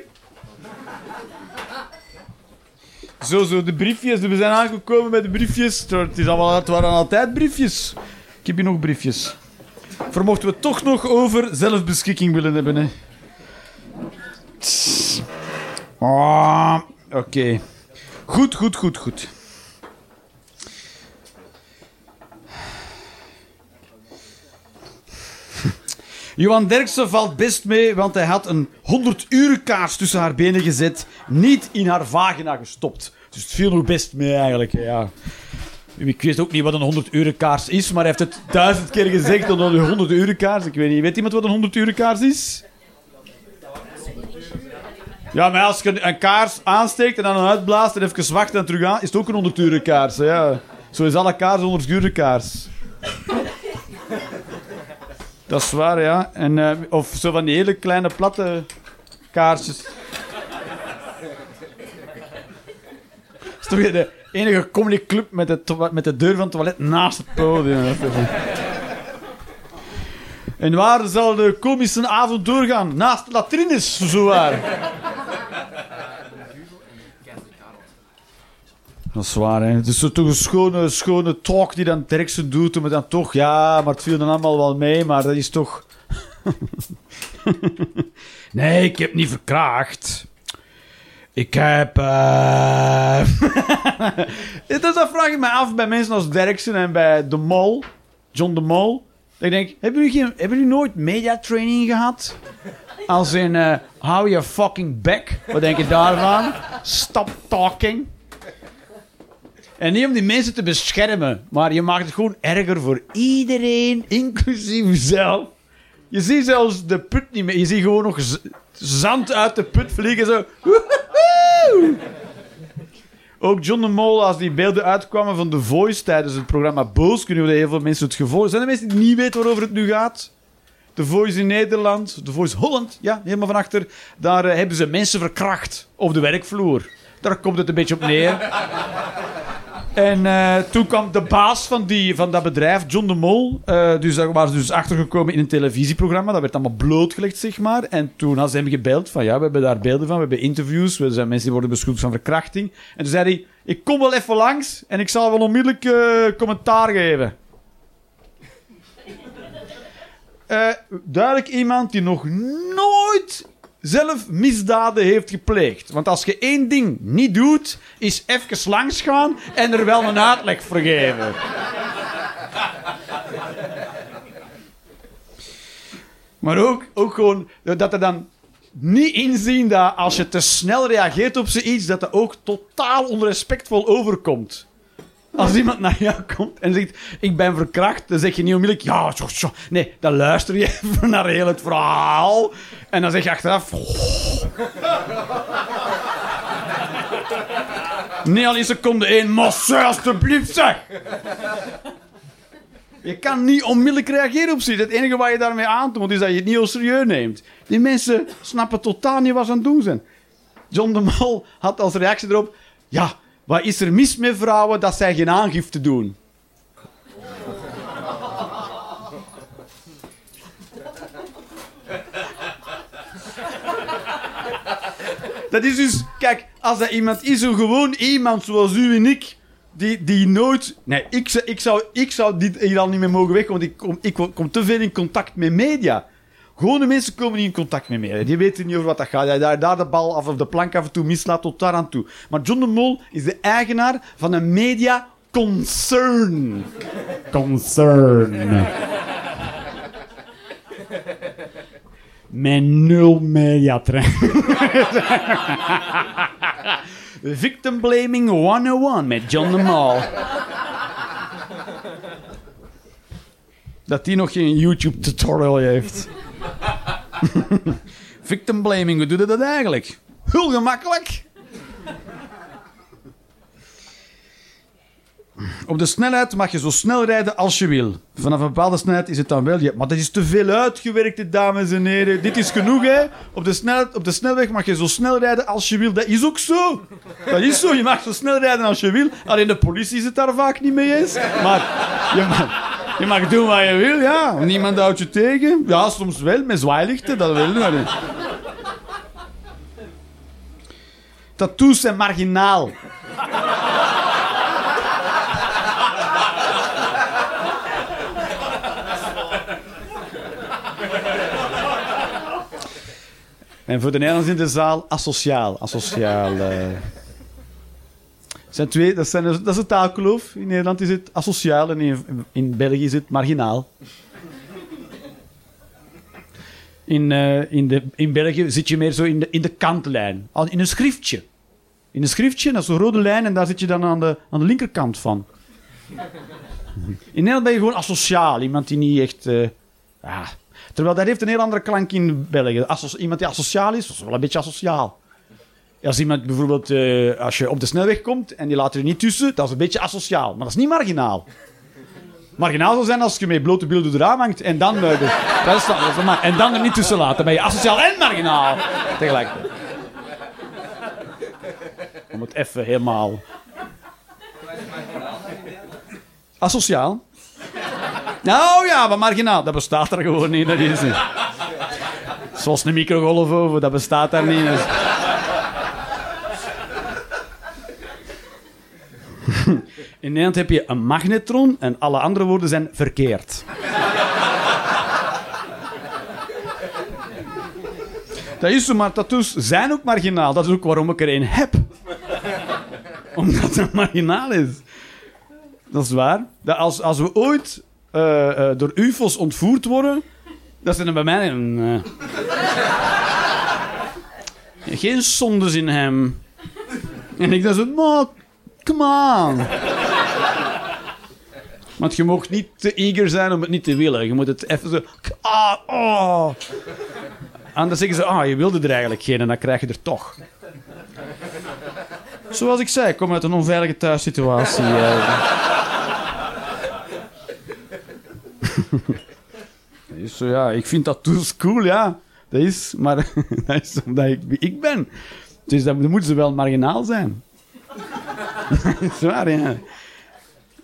Zo, zo, de briefjes. We zijn aangekomen met de briefjes. Het, is allemaal, het waren altijd briefjes. Ik heb hier nog briefjes. Vermochten we toch nog over zelfbeschikking willen hebben, hè. Oh, Oké. Goed, goed, goed, goed. Johan Derksen valt best mee, want hij had een 100 uren kaars tussen haar benen gezet, niet in haar vagina gestopt. Dus het viel nog best mee eigenlijk. Ja. Ik weet ook niet wat een 100 uren kaars is, maar hij heeft het duizend keer gezegd dat een 100 uren kaars. Ik weet niet. Weet iemand wat een 100 uren kaars is? Ja, maar als je een kaars aansteekt en dan uitblaast en even wacht en terug aan, is het ook een 100 uur kaars. Ja. Zo is alle kaars 100 uur kaars. Dat is waar, ja. En, uh, of zo van die hele kleine platte kaarsjes. Dat is toch de enige comedy club met de, met de deur van het toilet naast het podium. En waar zal de komische avond doorgaan? Naast latrines, zowaar. Dat is waar, hè. Het is toch een schone, schone talk die dan Derksen doet. Maar dan toch, ja, maar het viel dan allemaal wel mee. Maar dat is toch... nee, ik heb niet verkracht. Ik heb... Uh... dat vraag ik me af bij mensen als Derksen en bij De Mol. John De Mol. Ik denk, hebben jullie, geen, hebben jullie nooit mediatraining gehad? Als in, uh, hou je fucking back. Wat denk je daarvan? Stop talking. En niet om die mensen te beschermen, maar je maakt het gewoon erger voor iedereen, inclusief jezelf. Je ziet zelfs de put niet meer. Je ziet gewoon nog zand uit de put vliegen. Zo. Ook John de Mol, als die beelden uitkwamen van The Voice tijdens het programma Boos, kunnen we heel veel mensen het gevoel. Zijn er mensen die niet weten waarover het nu gaat? The Voice in Nederland, The Voice Holland, ja, helemaal van achter. Daar eh, hebben ze mensen verkracht op de werkvloer. Daar komt het een beetje op neer. En eh, toen kwam de baas van, die, van dat bedrijf, John de Mol. eh, dus daar waren ze dus achtergekomen in een televisieprogramma. Dat werd allemaal blootgelegd, zeg maar. En toen hadden ze hem gebeld van ja, we hebben daar beelden van. We hebben interviews. We zijn mensen die worden beschuldigd van verkrachting. En toen zei hij, ik kom wel even langs en ik zal wel onmiddellijk eh, commentaar geven. Duidelijk iemand die nog nooit zelf misdaden heeft gepleegd. Want als je één ding niet doet, is even langs gaan en er wel een uitleg voor geven. Maar ook, ook gewoon dat er dan niet inzien dat als je te snel reageert op zoiets, dat dat ook totaal onrespectvol overkomt. Als iemand naar jou komt en zegt, ik ben verkracht, dan zeg je niet onmiddellijk, ja, zo. Nee, dan luister je even naar heel het verhaal. En dan zeg je achteraf... Nee, al in seconde één, monsieur, alstublieft, zeg. Je kan niet onmiddellijk reageren op zoiets. Het enige wat je daarmee aantoont, is dat je het niet heel serieus neemt. Die mensen snappen totaal niet wat ze aan het doen zijn. John de Mol had als reactie erop... Ja, wat is er mis met vrouwen dat zij geen aangifte doen? Dat is dus... Kijk, als dat iemand is, zo gewoon iemand zoals u en ik... Die, die nooit... Nee, ik, ik, zou, ik zou dit hier al niet meer mogen weg, want ik kom, ik kom te veel in contact met media. Gewone mensen komen niet in contact met media. Die weten niet over wat dat gaat. Hij daar, daar de bal af of de plank af en toe mislaat tot daar aan toe. Maar John de Mol is de eigenaar van een media concern. Concern. Met nul mediatrein. Victim Blaming 101 met John de Mol. Dat die nog geen YouTube tutorial heeft. Victim blaming, hoe doe je dat eigenlijk? Heel gemakkelijk. Op de snelheid mag je zo snel rijden als je wil. Vanaf een bepaalde snelheid is het dan wel. Ja, maar dat is te veel uitgewerkt, dames en heren. Dit is genoeg, hè? Op de, snelheid, op de snelweg mag je zo snel rijden als je wil. Dat is ook zo. Dat is zo. Je mag zo snel rijden als je wil. Alleen de politie is het daar vaak niet mee eens. Maar je mag, je mag doen wat je wil, ja. Niemand houdt je tegen. Ja, soms wel, met zwaailichten. Dat wel. Tattoos zijn marginaal. En voor de Nederlanders in de zaal, asociaal. Asociaal. eh. twee, dat, zijn, dat is een taalkloof. In Nederland is het asociaal en in, in België is het marginaal. In, eh, in, de, in België zit je meer zo in de, in de kantlijn. In een schriftje. In een schriftje, dat is een rode lijn en daar zit je dan aan de, aan de linkerkant van. In Nederland ben je gewoon asociaal. Iemand die niet echt... eh, ja. Terwijl dat heeft een heel andere klank in België. Asso- iemand die asociaal is, is wel een beetje asociaal. Als iemand bijvoorbeeld, eh, als je op de snelweg komt en die laat er niet tussen, dat is een beetje asociaal. Maar dat is niet marginaal. Marginaal zou zijn als je met blote de raam hangt en dan, de- dat is, maar- en dan er niet tussen laat. Dan ben je asociaal en marginaal tegelijkertijd. Om het even helemaal... Asociaal? Nou ja, maar marginaal. Dat bestaat er gewoon niet. Dat is niet. Zoals een microgolfoven, dat bestaat daar niet. Dus- In Nederland heb je een magnetron en alle andere woorden zijn verkeerd. Dat is zo, maar tattoos zijn ook marginaal. Dat is ook waarom ik er een heb. Omdat het marginaal is. Dat is waar. Dat als, als we ooit eh, eh, door UFO's ontvoerd worden, dat zijn er bij mij een. eh, geen zondes in hem. En ik dacht zo, come on. Want je mag niet te eager zijn om het niet te willen. Je moet het even zo. Ah, oh. Anders zeggen ze, ah, je wilde er eigenlijk geen en dan krijg je er toch. Zoals ik zei, ik kom uit een onveilige thuissituatie. Zo, ja, ik vind dat dus cool, ja. Dat is, maar dat is omdat ik ik ben. Dus dan dan moeten ze wel marginaal zijn. dat is waar, ja.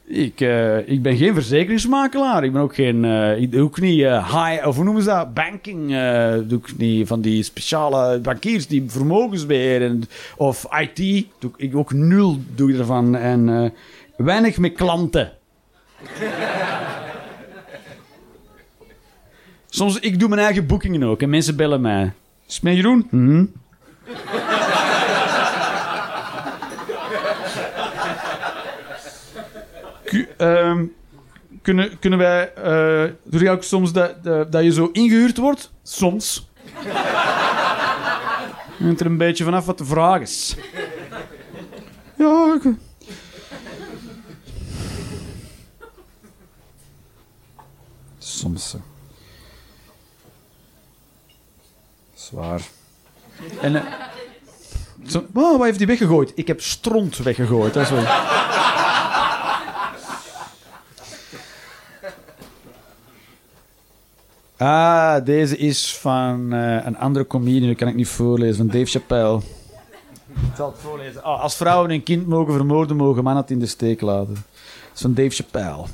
Ik, eh, ik ben geen verzekeringsmakelaar. Ik ben ook geen... eh, ik doe ook niet eh, high... Of hoe noemen ze dat? Banking. doe ik niet van die speciale bankiers die vermogensbeheer. Of IT. Doe ik, ook nul doe ik ervan. En weinig met klanten. Soms, ik doe mijn eigen boekingen ook. En mensen bellen mij. Is het Jeroen? Ku- ehm, kunnen, kunnen wij... eh doe je ook soms dat, dat, dat je zo ingehuurd wordt? Soms. Hangt er een beetje vanaf wat de vraag is. Ja, ik... Soms. eh. Zwaar. En... eh, zo, oh, wat heeft hij weggegooid? Ik heb stront weggegooid. Dat is wel... Ah, deze is van eh, een andere comedian, dat kan ik niet voorlezen, van Dave Chappelle. Ik zal het voorlezen. Ah, als vrouwen een kind mogen vermoorden, mogen mannen het in de steek laten. Dat is van Dave Chappelle.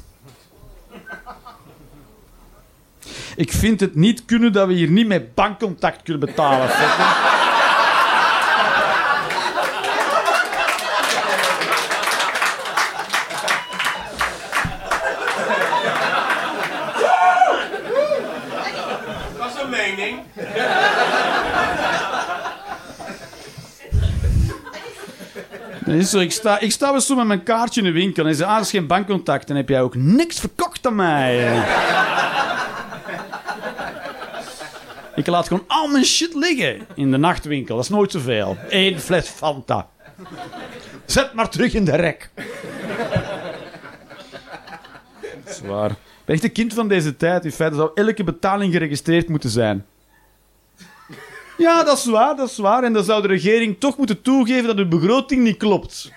Ik vind het niet kunnen dat we hier niet met bankcontact kunnen betalen. Dat is een mening. Zo, ik, sta, ik sta wel zo met mijn kaartje in de winkel en ze ah, dat is geen bankcontact. Dan heb jij ook niks verkocht aan mij. Ik laat gewoon al mijn shit liggen in de nachtwinkel. Dat is nooit zoveel. Eén fles Fanta. Zet maar terug in de rek. Zwaar. Ik ben echt een kind van deze tijd. In feite zou elke betaling geregistreerd moeten zijn. Ja, dat is waar, dat is waar. En dan zou de regering toch moeten toegeven dat de begroting niet klopt.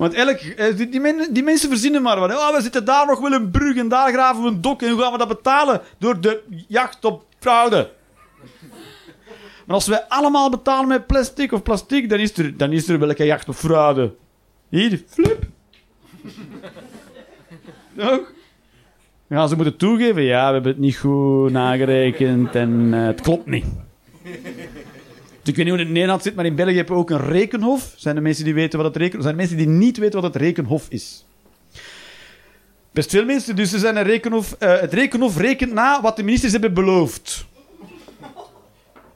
Want elk, eh, die, die, men- die mensen verzinnen maar wat. Oh, we zitten daar nog wel een brug en daar graven we een dok. En hoe gaan we dat betalen? Door de jacht op fraude. Maar als wij allemaal betalen met plastic of plastic, dan is er, dan is er welke jacht op fraude. Hier, flip. Toch? Ja, ze moeten toegeven, ja, we hebben het niet goed nagerekend en eh, het klopt niet. Ik weet niet hoe het in Nederland zit, maar in België hebben we ook een rekenhof. Zijn er mensen die weten wat het rekenhof Zijn er mensen die niet weten wat het rekenhof is? Best veel mensen, dus er zijn een rekenhof. eh, het rekenhof rekent na wat de ministers hebben beloofd.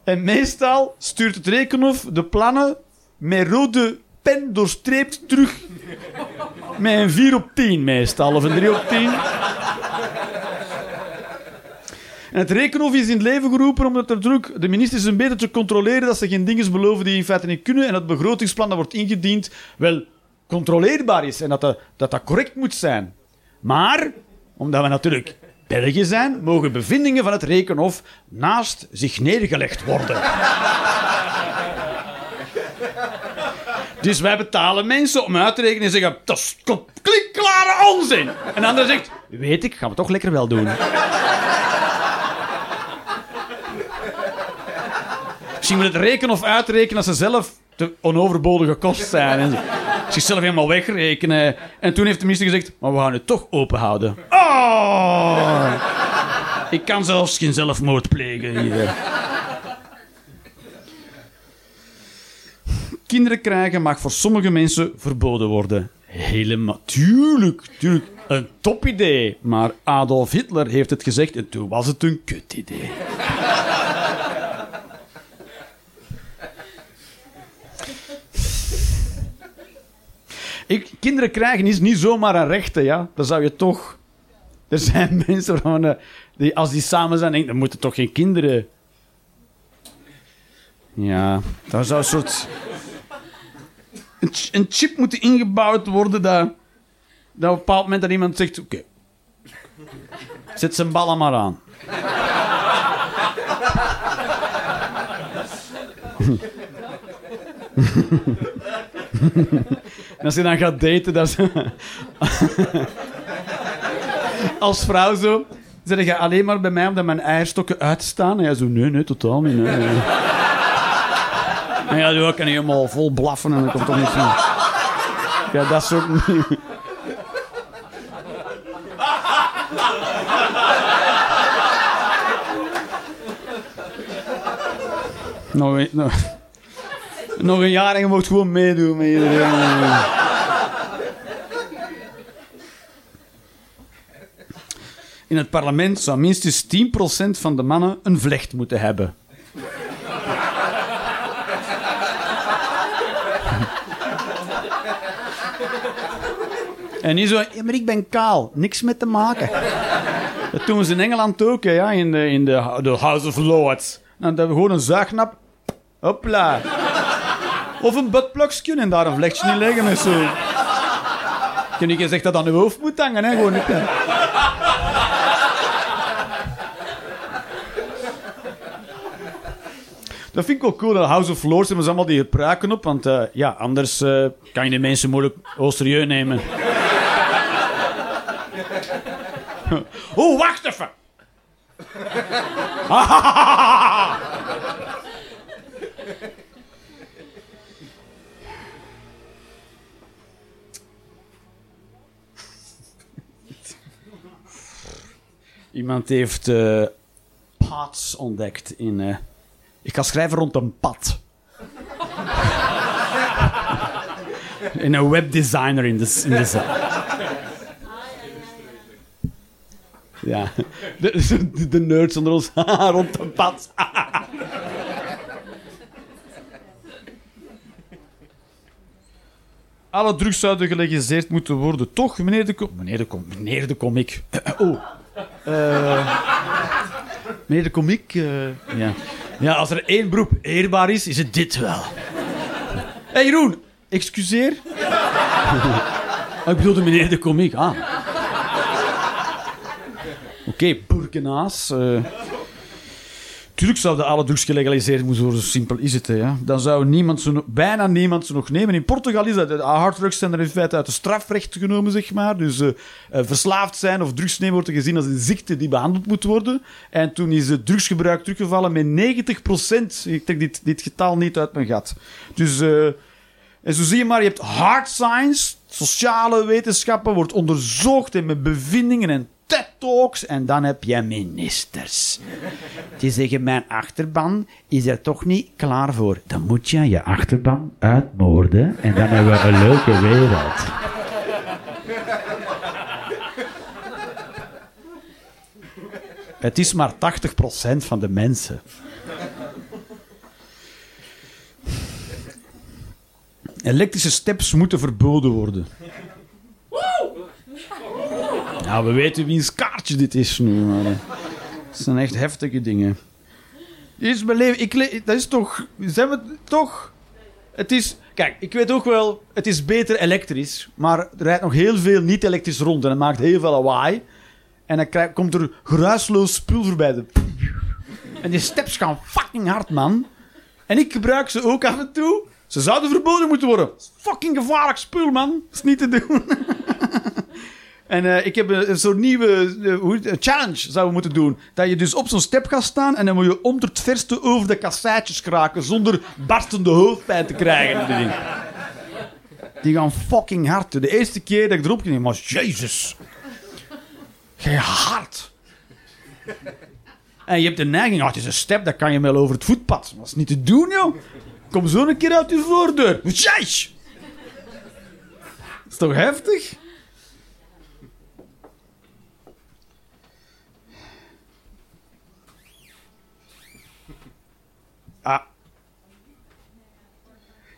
En meestal stuurt het rekenhof de plannen met rode pen doorstreept terug. Met een 4 op 10 meestal, of een 3 op 10. En het rekenhof is in het leven geroepen omdat er druk de ministers een beetje te controleren dat ze geen dingen beloven die in feite niet kunnen en dat begrotingsplan dat wordt ingediend wel controleerbaar is en dat dat, dat, dat correct moet zijn. Maar, omdat we natuurlijk België zijn, mogen bevindingen van het rekenhof naast zich neergelegd worden. Dus wij betalen mensen om uit te rekenen en zeggen: dat is klinkklare onzin. En de ander zegt: Weet ik, gaan we toch lekker wel doen. Misschien moet het rekenen of uitrekenen als ze zelf te onoverbodige kost zijn. En zichzelf helemaal wegrekenen. En toen heeft de minister gezegd: Maar we gaan het toch open houden. Oh! Ik kan zelfs geen zelfmoord plegen hier. Kinderen krijgen mag voor sommige mensen verboden worden. Helemaal. Tuurlijk, tuurlijk. Een topidee. Maar Adolf Hitler heeft het gezegd en toen was het een kutidee. Ik, kinderen krijgen is niet zomaar een rechte, ja. Dan zou je toch... Er zijn mensen waarvan, eh, die, als die samen zijn, denken, dan moeten toch geen kinderen... Ja, dat zou een soort... Een chip moeten ingebouwd worden dat... Dat op een bepaald moment dat iemand zegt... Oké, zet zijn ballen maar aan. En als je dan gaat daten, dat is... Als vrouw zo... Zeg je alleen maar bij mij omdat mijn eierstokken uitstaan? En jij zo, nee, nee, totaal niet. En ja, zo kan helemaal vol blaffen en dan komt toch niet van. Ja, dat soort... nog, een, nog, een jaar en je mocht gewoon meedoen met iedereen. In het parlement zou minstens 10% van de mannen een vlecht moeten hebben. En niet zo, ja, maar ik ben kaal, niks met te maken. Dat doen ze in Engeland ook, ja, in, de, in de, de House of Lords. Dan hebben we gewoon een zuignap, hopla. Of een buttplugsje en daar een vlechtje in leggen en zo. Kun je gezegd dat aan je hoofd moet hangen, hè, gewoon niet. Dat vind ik wel cool. Dat House of Lords hebben ze allemaal die pruiken op. Want eh, ja, anders eh, kan je de mensen moeilijk serieus nemen. oh, wacht even. Iemand heeft eh paths ontdekt in... eh, ik ga schrijven rond een pad. in een webdesigner in de, in de zaal. Ja, de, de, nerds onder ons rond een pad. Alle drugs zouden gelegaliseerd moeten worden. Toch, meneer de, com meneer de, com meneer de comic. oh. Eh, meneer de comic. eh, ja. ja, als er één beroep eerbaar is, is het dit wel. Hé hey, Jeroen, excuseer. oh, ik bedoelde meneer de comic. Ah. Oké, Burkenaas. eh. Tuurlijk zouden alle drugs gelegaliseerd moeten worden, zo simpel is het. Ja. Dan zou niemand nog- bijna niemand ze nog nemen. In Portugal is dat. De harddrugs zijn er in feite uit het strafrecht genomen, zeg maar. Dus eh, eh, verslaafd zijn of drugs nemen wordt gezien als een ziekte die behandeld moet worden. En toen is het drugsgebruik teruggevallen met 90%. Ik trek dit, dit getal niet uit mijn gat. Dus... eh, en zo zie je maar, je hebt hard science, sociale wetenschappen, wordt onderzocht en met bevindingen en TED-talks. En dan heb je ministers. Die zeggen, mijn achterban is er toch niet klaar voor. Dan moet je je achterban uitmoorden en dan hebben we een leuke wereld. Het is maar 80% van de mensen. Elektrische steps moeten verboden worden. Ja, we weten wiens kaartje dit is nu. Maar, eh, het zijn echt heftige dingen. Is mijn leven. Ik dat is toch... Zijn we toch... Het is... Kijk, ik weet ook wel... Het is beter elektrisch. Maar er rijdt nog heel veel niet elektrisch rond. En het maakt heel veel lawaai. En dan komt er geruisloos spul voorbij. De- En die steps gaan fucking hard, man. En ik gebruik ze ook af en toe. Ze zouden verboden moeten worden. Fucking gevaarlijk spul, man. Dat is niet te doen. en eh, ik heb een, een soort nieuwe eh, challenge zouden we moeten doen. Dat je dus op zo'n step gaat staan en dan moet je om het verste over de kasseitjes kraken zonder barstende hoofdpijn te krijgen. die gaan fucking hard. De eerste keer dat ik erop ging, was jezus. Gij hard. En je hebt de neiging, oh, het is een step, dat kan je wel over het voetpad. Dat is niet te doen, joh. Kom zo een keer uit je voordeur. Jeez. Dat is toch heftig?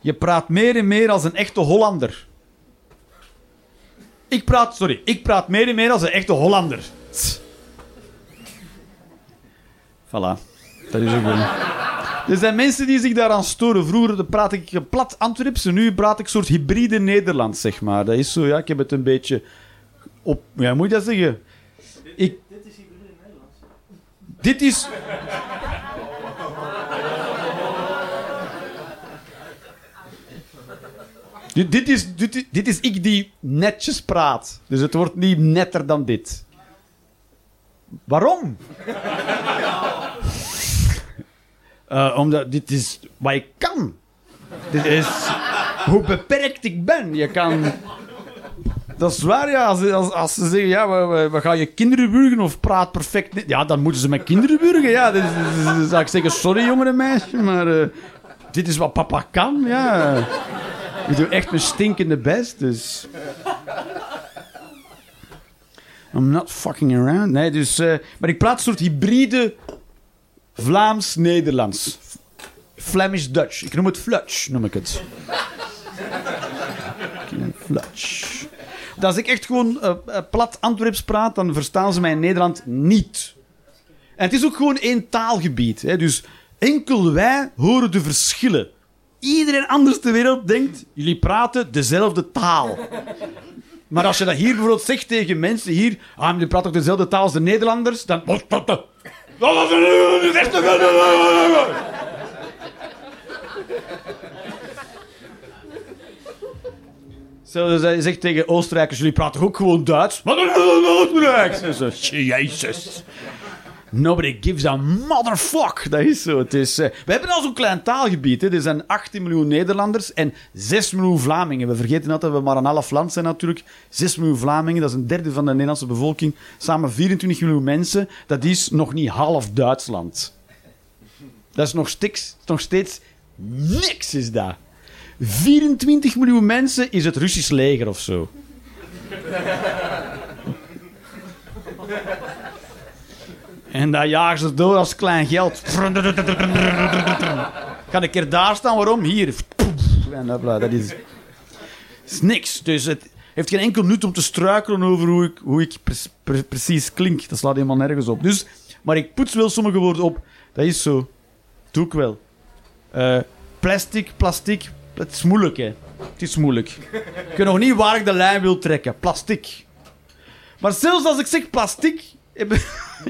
Je praat meer en meer als een echte Hollander. Ik praat, sorry, ik praat meer en meer als een echte Hollander. Tss. Voilà. Dat is ook wel. Er zijn mensen die zich daaraan storen. Vroeger praat ik plat Antwerps en nu praat ik een soort hybride Nederlands, zeg maar. Dat is zo, ja, ik heb het een beetje op... Ja, moet je dat zeggen? Ik... Dit is hybride Nederlands. Dit is... Dit, dit, is, dit, dit is ik die netjes praat. Dus het wordt niet netter dan dit. Waarom? Eh, omdat dit is wat ik kan. Dit is hoe beperkt ik ben. Je kan... Dat is waar, ja. Als, als, als ze zeggen, ja, we, gaan je kinderen burgen of praat perfect... niet- Ja, dan moeten ze met kinderen burgen, ja. Dus, dus- dus- dan zou ik zeggen, sorry jongere meisje, maar... eh, dit is wat papa kan, ja. Ik doe echt mijn stinkende best, dus... I'm not fucking around. Nee, dus... eh, maar ik praat een soort hybride Vlaams-Nederlands. Flemish-Dutch. Ik noem het Flutch, noem ik het. Flutch. Als ik echt gewoon eh, plat Antwerps praat, dan verstaan ze mij in Nederland niet. En het is ook gewoon één taalgebied. Hè? Dus enkel wij horen de verschillen. Iedereen anders ter wereld denkt, jullie praten dezelfde taal. Maar als je dat hier bijvoorbeeld zegt tegen mensen hier, ah, jullie praten toch dezelfde taal als de Nederlanders, dan... Stel dat je zegt tegen Oostenrijkers, jullie praten ook gewoon Duits. Wat een Oostenrijks! En zo, Jezus. Nobody gives a motherfuck. Dat is zo. Het is, eh, we hebben al zo'n klein taalgebied. Hè. Er zijn 18 miljoen Nederlanders en 6 miljoen Vlamingen. We vergeten dat we maar een half land zijn natuurlijk. 6 miljoen Vlamingen, dat is een derde van de Nederlandse bevolking. Samen 24 miljoen mensen. Dat is nog niet half Duitsland. Dat is nog steeds, nog steeds niks is dat. 24 miljoen mensen is het Russisch leger of zo. En dat jagen ze door als klein geld. Ga een keer daar staan, waarom? Hier. En dat, dat is, is niks. Dus het heeft geen enkel nut om te struikelen over hoe ik, hoe ik pre- pre- precies klink. Dat slaat helemaal nergens op. Dus, maar ik poets wel sommige woorden op. Dat is zo. Doe ik wel. Eh, plastic, plastic. Het is moeilijk, hè. Het is moeilijk. Ik weet nog niet waar ik de lijn wil trekken. Plastic. Maar zelfs als ik zeg plastic...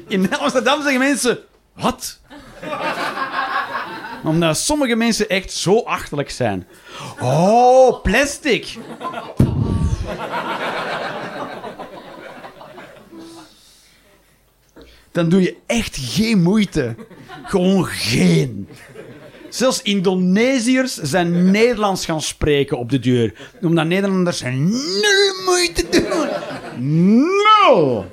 In Amsterdam zeggen mensen... Wat? Omdat sommige mensen echt zo achterlijk zijn. Oh, plastic. Dan doe je echt geen moeite. Gewoon geen. Zelfs Indonesiërs zijn Nederlands gaan spreken op de deur. Omdat Nederlanders nul moeite doen. Nul.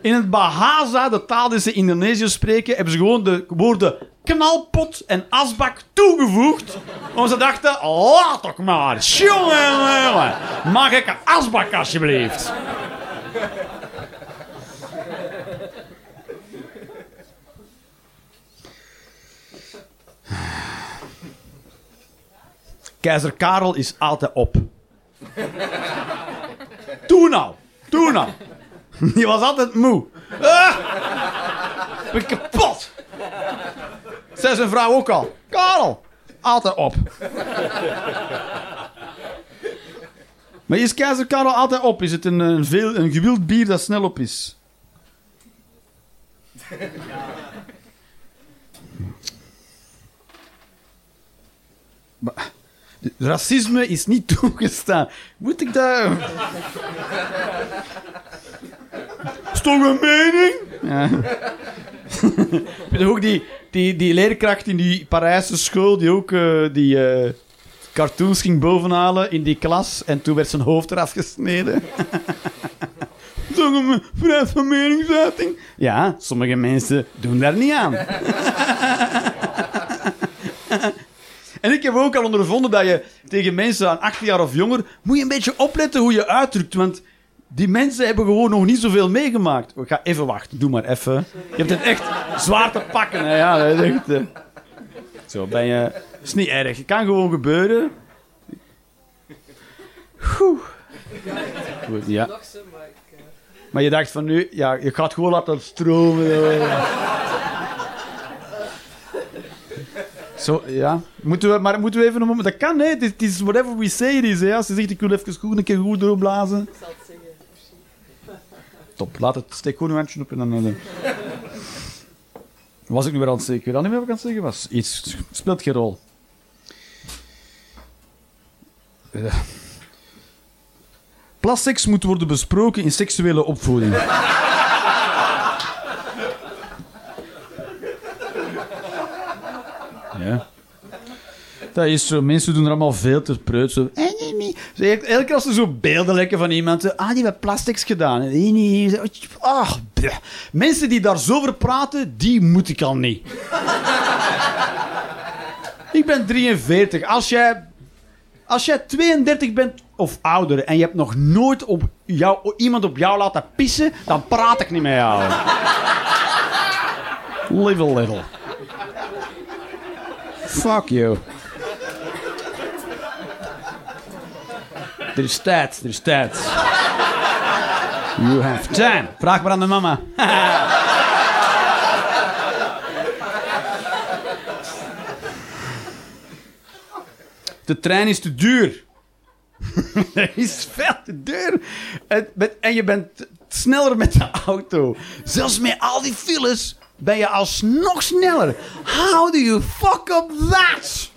In het Bahasa, de taal die ze in Indonesië spreken, hebben ze gewoon de woorden knalpot en asbak toegevoegd. Want ze dachten, laat toch maar. Jongen. Mag ik een asbak alsjeblieft? Keizer Karel is altijd op. Doe nou. Doe nou. Die was altijd moe. Ah! Ik ben kapot. Zei zijn vrouw ook al. Karel. Altijd op. Maar is keizer Karel altijd op? Is het een, een, veel, een gewild bier dat snel op is? Racisme is niet toegestaan. Moet ik dat... Is toch een mening? Ja. Weet je ook die, die, die leerkracht in die Parijse school die ook eh, die eh, cartoons ging bovenhalen in die klas en toen werd zijn hoofd eraf gesneden. Toch een vrijheid van meningsuiting? Ja, sommige mensen doen daar niet aan. En ik heb ook al ondervonden dat je tegen mensen aan 18 jaar of jonger moet je een beetje opletten hoe je uitdrukt, want die mensen hebben gewoon nog niet zoveel meegemaakt. Ik ga even wachten, doe maar even. Je hebt het echt zwaar te pakken. Ja, dat is echt, eh. Zo ben je... is niet erg, het kan gewoon gebeuren. Goed, ja. Maar je dacht van nu, ja, je gaat gewoon laten stromen. Zo, ja. Moeten we, maar moeten we even een moment... Dat kan, hè. Het is, het whatever we say is, hè. Als je zegt, ik wil even goed, een keer goed doorblazen. ik zal het zeggen. Top, laat het. Steek gewoon een handje op en dan... eh, Was ik nu weer aan het zeggen? Ik weet niet meer wat ik aan het zeggen was. Iets speelt geen rol. Eh. Plastics moet worden besproken in seksuele opvoeding. ja. Dat is zo. Mensen doen er allemaal veel te preut. Zo. Zo, Elke keer als er zo beelden lekken van iemand. zo, Ah, die heeft plastics gedaan. Zo, Ah. Mensen die daar zo over praten, die moet ik al niet. ik ben 43. Als jij, als jij 32 bent of ouder en je hebt nog nooit op jou, iemand op jou laten pissen, dan praat ik niet met jou. Live a little. Fuck you. Er tijd, er is tijd. You have time. Vraag maar aan de mama. De trein is te duur. Het is veel te duur. Met- En je bent sneller met de auto. Zelfs met al die files ben je alsnog sneller. How do you fuck up that?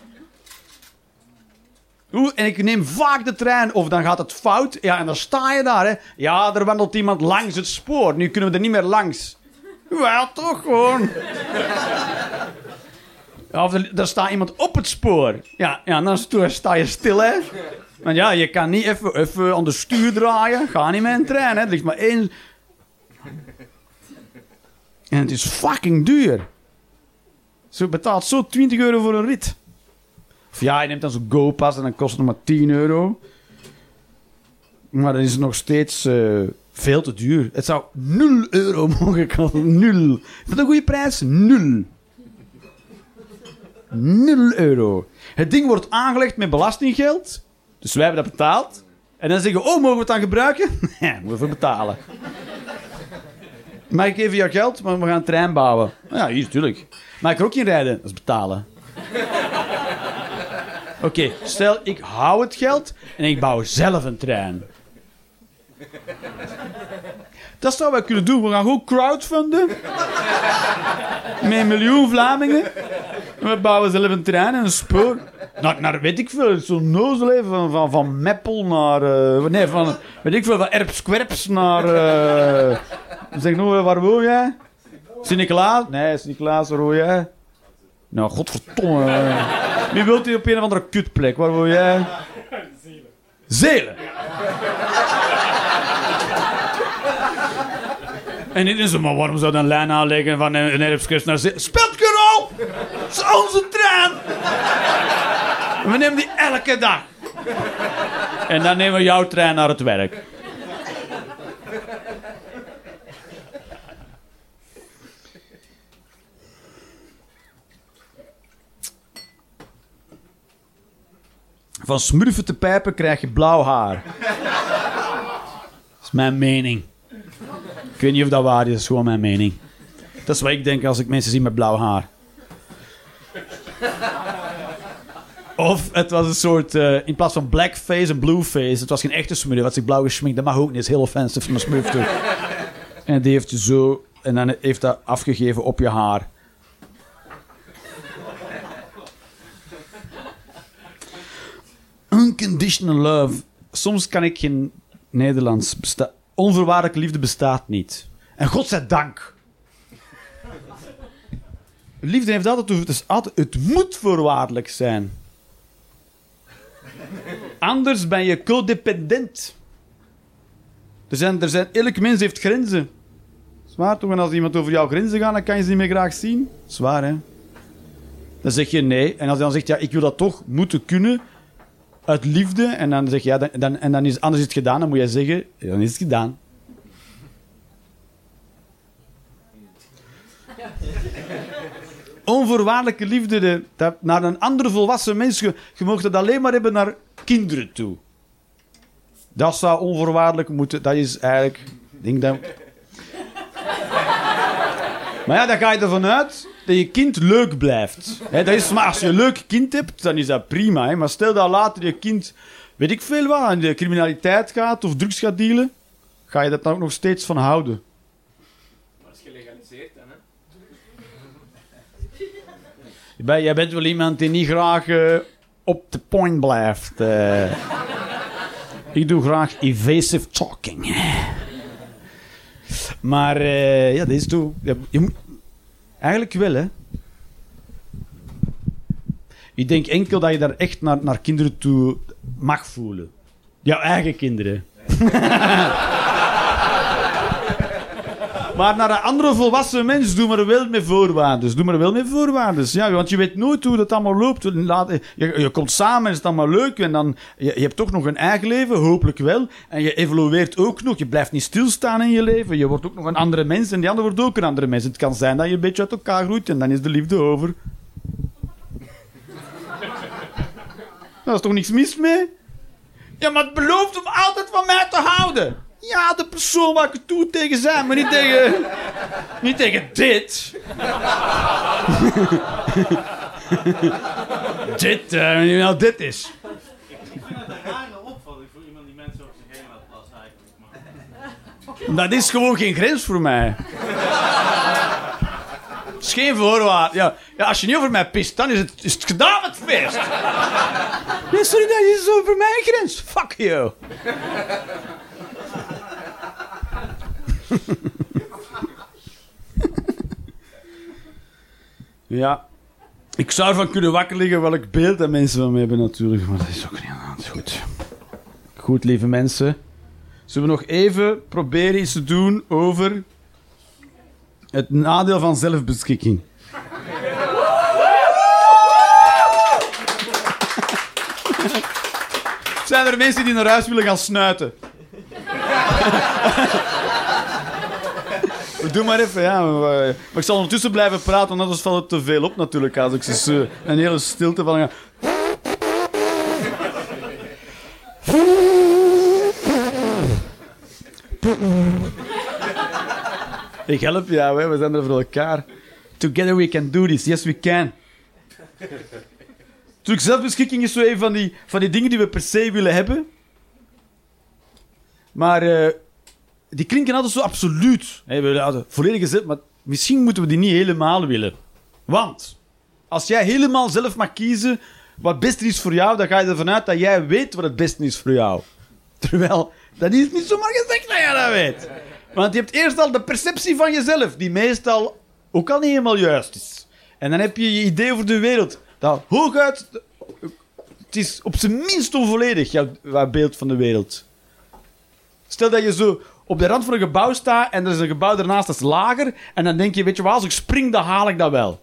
En ik neem vaak de trein, of dan gaat het fout. Ja, en dan sta je daar, hè. Ja, er wandelt iemand langs het spoor. Nu kunnen we er niet meer langs. Wel, toch gewoon. Of er, staat iemand op het spoor. Ja, ja dan sta- je stil, hè. Want ja, je kan niet even, even aan de stuur draaien. Ga niet met een trein, hè. Er ligt maar één... En het is fucking duur. Zo betaalt zo 20 euro voor een rit. Ja, je neemt dan zo'n GoPass en dan kost het nog maar 10 euro. Maar dan is het nog steeds eh, veel te duur. Het zou 0 euro mogen kosten. 0. Is dat een goede prijs? 0. 0 euro. Het ding wordt aangelegd met belastinggeld. Dus wij hebben dat betaald. En dan zeggen we, oh, mogen we het dan gebruiken? Nee, moeten we betalen. Mag ik even jouw geld? Maar we gaan een trein bouwen. Ja, hier, tuurlijk. Mag ik er ook in rijden? Dat is betalen. Oké, stel ik hou het geld en ik bouw zelf een trein. Dat zouden wij kunnen doen. We gaan gewoon crowdfunden. Met een miljoen Vlamingen. En we bouwen zelf een trein en een spoor. Naar, naar weet ik veel, zo'n nozel even van, van, van Meppel naar... eh, nee, van, weet ik veel, van Erpskwerps naar... eh zeg nog, waar woon jij? Sint-Nicolaas? Nee, Sint-Nicolaas, waar woon jij? Nou, godverdomme. Wie wilt u op een of andere kutplek? Waar woon jij? Zelen. Zelen? En dit is maar waarom zou dan lijn aanleggen van een Erpskwerps naar Zelen? Speelt geen rol! Het is onze trein! We nemen die elke dag. En dan nemen we jouw trein naar het werk. Van smurfen te pijpen krijg je blauw haar. Dat is mijn mening. Ik weet niet of dat waar is, dat is gewoon mijn mening. Dat is wat ik denk als ik mensen zie met blauw haar. Of het was een soort, eh, in plaats van blackface en blueface, het was geen echte smurf, had zich blauw geschminkt. Dat mag ook niet, dat is heel offensief van een smurf toe. En die heeft je zo, en dan heeft dat afgegeven op je haar. Unconditional love. Soms kan ik geen Nederlands. Besta onvoorwaardelijke liefde bestaat niet. En godzijdank. Liefde heeft altijd, het, is altijd, het moet voorwaardelijk zijn. Anders ben je codependent. Er zijn, er zijn, elk mens heeft grenzen. Zwaar toch? En als iemand over jouw grenzen gaat, dan kan je ze niet meer graag zien. Zwaar, hè? Dan zeg je nee. En als hij dan zegt, ja, ik wil dat toch moeten kunnen. Uit liefde. En dan zeg je, ja, dan, en dan is anders is het gedaan. Dan moet jij zeggen, dan is het gedaan. Onvoorwaardelijke liefde de, dat, naar een andere volwassen mens. Je, je mag dat alleen maar hebben naar kinderen toe. Dat zou onvoorwaardelijk moeten. Dat is eigenlijk. Denk dat. Maar ja, dan ga je ervan uit dat je kind leuk blijft. Hè, dat is, maar als je een leuk kind hebt, dan is dat prima. Hè. Maar stel dat later je kind, weet ik veel wat, aan de criminaliteit gaat of drugs gaat dealen, ga je dat dan ook nog steeds van houden. Maar is gelegaliseerd dan, hè? Jij bent wel iemand die niet graag eh, op de point blijft. eh. Ik doe graag evasive talking. Maar eh, ja, deze toe. Ja, je moet, eigenlijk wel, hè. Ik denk enkel dat je daar echt naar, naar kinderen toe mag voelen. Jouw eigen kinderen. maar naar een andere volwassen mens, doe maar wel met voorwaarden. Doe maar wel met voorwaarden. Ja, want je weet nooit hoe dat allemaal loopt. Je, je komt samen en is het allemaal leuk. En dan, je, je hebt toch nog een eigen leven, hopelijk wel. En je evolueert ook nog. Je blijft niet stilstaan in je leven. Je wordt ook nog een andere mens en die ander wordt ook een andere mens. Het kan zijn dat je een beetje uit elkaar groeit en dan is de liefde over. Daar is toch niks mis mee? Ja, maar het belooft om altijd van mij te houden. Ja, de persoon waar ik het toe tegen zijn, maar niet tegen... niet tegen dit. dit, eh, weet je wel, dit is. rare opvatting voor iemand die mensen op zich heen laat plassen eigenlijk. Maar Dat is gewoon geen grens voor mij. Het is geen voorwaarde. Ja, ja, als je niet over mij pist, dan is het, is het gedaan met het feest. Nee, sorry, dat is over mijn grens. Fuck you. ja. Ik zou ervan kunnen wakker liggen welk beeld dat mensen van mij hebben natuurlijk. Maar dat is ook niet aan hand. Goed. Goed, lieve mensen. Zullen we nog even proberen iets te doen over het nadeel van zelfbeschikking? Zijn er mensen die naar huis willen gaan snuiten? Doe maar even, ja. Maar, eh, maar ik zal ondertussen blijven praten, want anders valt het te veel op natuurlijk. Als ik zo een hele stilte van... Ik help jou, we zijn er voor elkaar. Together we can do this. Yes, we can. Natuurlijk, zelfbeschikking is zo een van die, van die dingen die we per se willen hebben. Maar eh, die klinken altijd zo absoluut. Hè, we willen altijd volledige zelf, maar misschien moeten we die niet helemaal willen. Want als jij helemaal zelf mag kiezen wat het beste is voor jou, dan ga je ervan uit dat jij weet wat het beste is voor jou. Terwijl, dat is niet zomaar gezegd dat jij dat weet. Want je hebt eerst al de perceptie van jezelf, die meestal ook al niet helemaal juist is. En dan heb je je idee over de wereld, dat hooguit... Het is op zijn minst onvolledig, jouw beeld van de wereld. Stel dat je zo op de rand van een gebouw staat en er is een gebouw daarnaast dat is lager. En dan denk je, weet je wat, als ik spring, dan haal ik dat wel.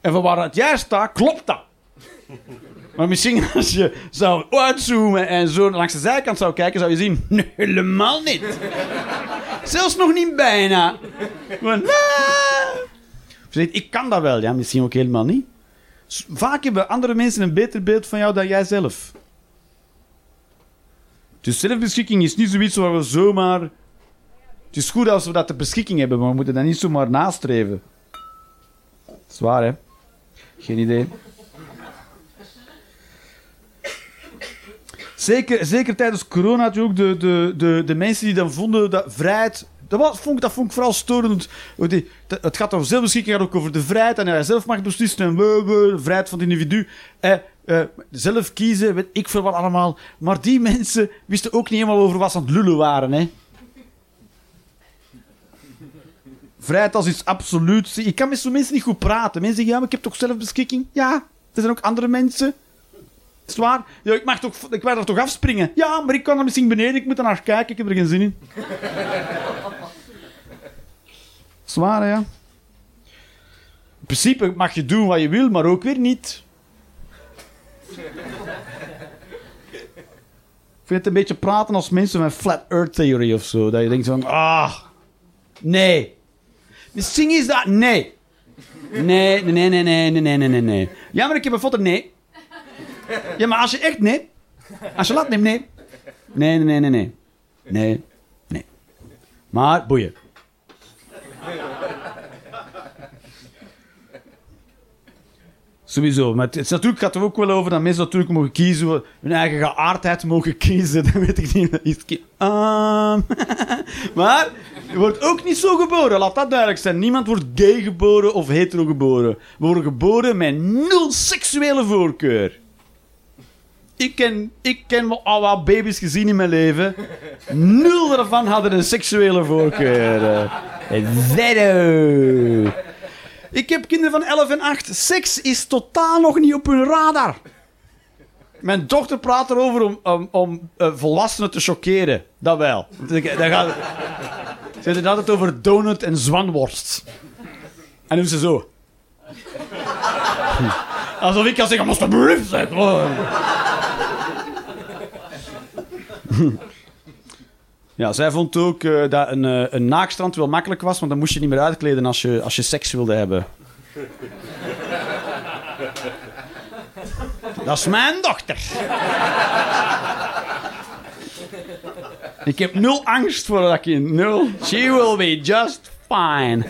En van waaruit jij staat, klopt dat. Maar misschien als je zou uitzoomen en zo langs de zijkant zou kijken, zou je zien, nee, helemaal niet. Zelfs nog niet bijna. "Ah." Je zegt, ik kan dat wel. Ja, misschien ook helemaal niet. Vaak hebben andere mensen een beter beeld van jou dan jij zelf. Dus zelfbeschikking is niet zoiets waar we zomaar... Het is goed als we dat ter beschikking hebben, maar we moeten dat niet zomaar nastreven. Zwaar, hè? Geen idee. Zeker, zeker tijdens corona ook de, de, de, de mensen die dan vonden dat vrijheid... Dat, vond, ik- dat vond ik vooral storend. Het gaat over zelfbeschikking, het gaat ook over de vrijheid. En hij zelf mag beslissen. En de vrijheid van het individu. Eh, eh, zelf kiezen, weet ik veel wat allemaal. Maar die mensen wisten ook niet helemaal over wat ze aan het lullen waren. Hè. Vrijheid als iets absoluuts. Ik kan met zo'n mensen niet goed praten. Mensen zeggen, ja, maar ik heb toch zelfbeschikking? Ja, er zijn ook andere mensen. Is waar? Ja, ik, mag toch, ik mag er toch afspringen? Ja, maar ik kan er misschien beneden. Ik moet er naar kijken. Ik heb er geen zin in. Zwaar, ja. In principe mag je doen wat je wil, maar ook weer niet. Ik vind het een beetje praten als mensen met flat earth theory of zo. Dat je denkt van, ah, nee de zing is dat. Nee. Nee, nee, nee, nee, nee, nee, nee, nee. Ja, maar ik heb een foto. Nee. Ja, maar als je echt nee. Als je laat neemt, nee. Nee, nee, nee, nee, nee. Nee, Maar boeien. Sowieso. Maar het, het, natuurlijk gaat er ook wel over dat mensen natuurlijk mogen kiezen, hun eigen geaardheid mogen kiezen. Dat weet ik niet. Um. maar wordt ook niet zo geboren, laat dat duidelijk zijn. Niemand wordt gay geboren of hetero geboren. We worden geboren met nul seksuele voorkeur. ik ken, ik ken al wat baby's gezien in mijn leven. Nul daarvan hadden een seksuele voorkeur. Eh, Zero. Ik heb kinderen van 11 en 8. Seks is totaal nog niet op hun radar. Mijn dochter praat erover om, om, om eh, volwassenen te chockeren. Dat wel. Dan gaat, ze het altijd over donut en zwanworst. En doen ze zo. Alsof ik kan zeggen, alsjeblieft zeg. Ja, zij vond ook eh, dat een, eh, een naakstrand wel makkelijk was, want dan moest je niet meer uitkleden als je, als je seks wilde hebben. dat is mijn dochter. Ik heb nul angst voor dat kind. Nul. She will be just fine.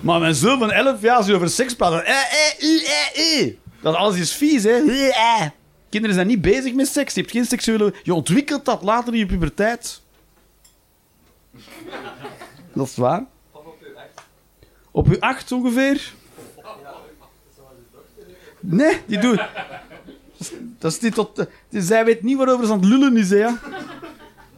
Maar mijn zoon van 11 jaar, je over seks praat, eh, eh, eh, dat alles is vies, hè? Eh. Kinderen zijn niet bezig met seks. Je hebt geen seksuele... Je ontwikkelt dat later in je puberteit. Dat is waar. Op uw acht ongeveer? Nee, die doet... Dat tot... Zij weet niet waarover ze aan het lullen is, hè. ja.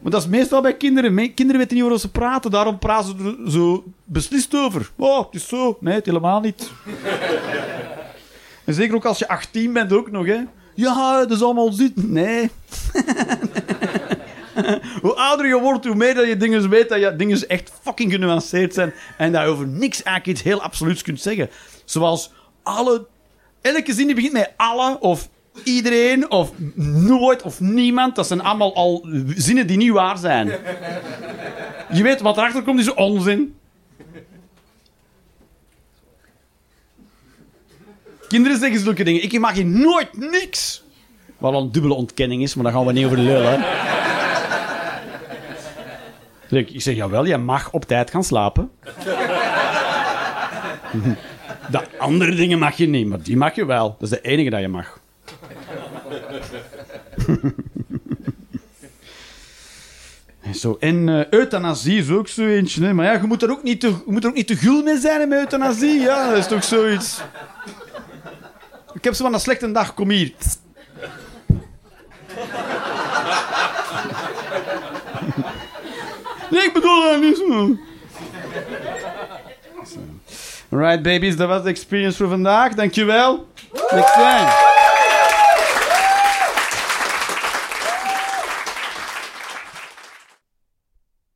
Maar dat is meestal bij kinderen. Kinderen weten niet waarover ze praten, daarom praten ze er zo beslist over. Oh, het is zo. Nee, het helemaal niet. En zeker ook als je 18 bent ook nog, hè. Ja, dat is allemaal dit. Nee. hoe ouder je wordt, hoe meer dat je dingen weet, dat je dingen echt fucking genuanceerd zijn. En dat je over niks eigenlijk iets heel absoluuts kunt zeggen. Zoals alle... Elke zin die begint met alle of iedereen of nooit of niemand. Dat zijn allemaal al zinnen die niet waar zijn. Je weet wat erachter komt, is onzin. Kinderen zeggen zulke dingen. Ik mag hier nooit niks. Wat een dubbele ontkenning is, maar daar gaan we niet over lullen. Ik zeg, jawel, je mag op tijd gaan slapen. De andere dingen mag je niet, maar die mag je wel. Dat is de enige dat je mag. Zo, en eh, euthanasie is ook zo eentje. Hè? Maar ja, je moet er ook niet te, je moet er ook niet te gul mee zijn met euthanasie. Ja, dat is toch zoiets. Ik heb zo van een slechte dag, kom hier. Nee, ik bedoel dat niet zo. Alright, babies, dat was de experience voor vandaag. Dankjewel. Next time.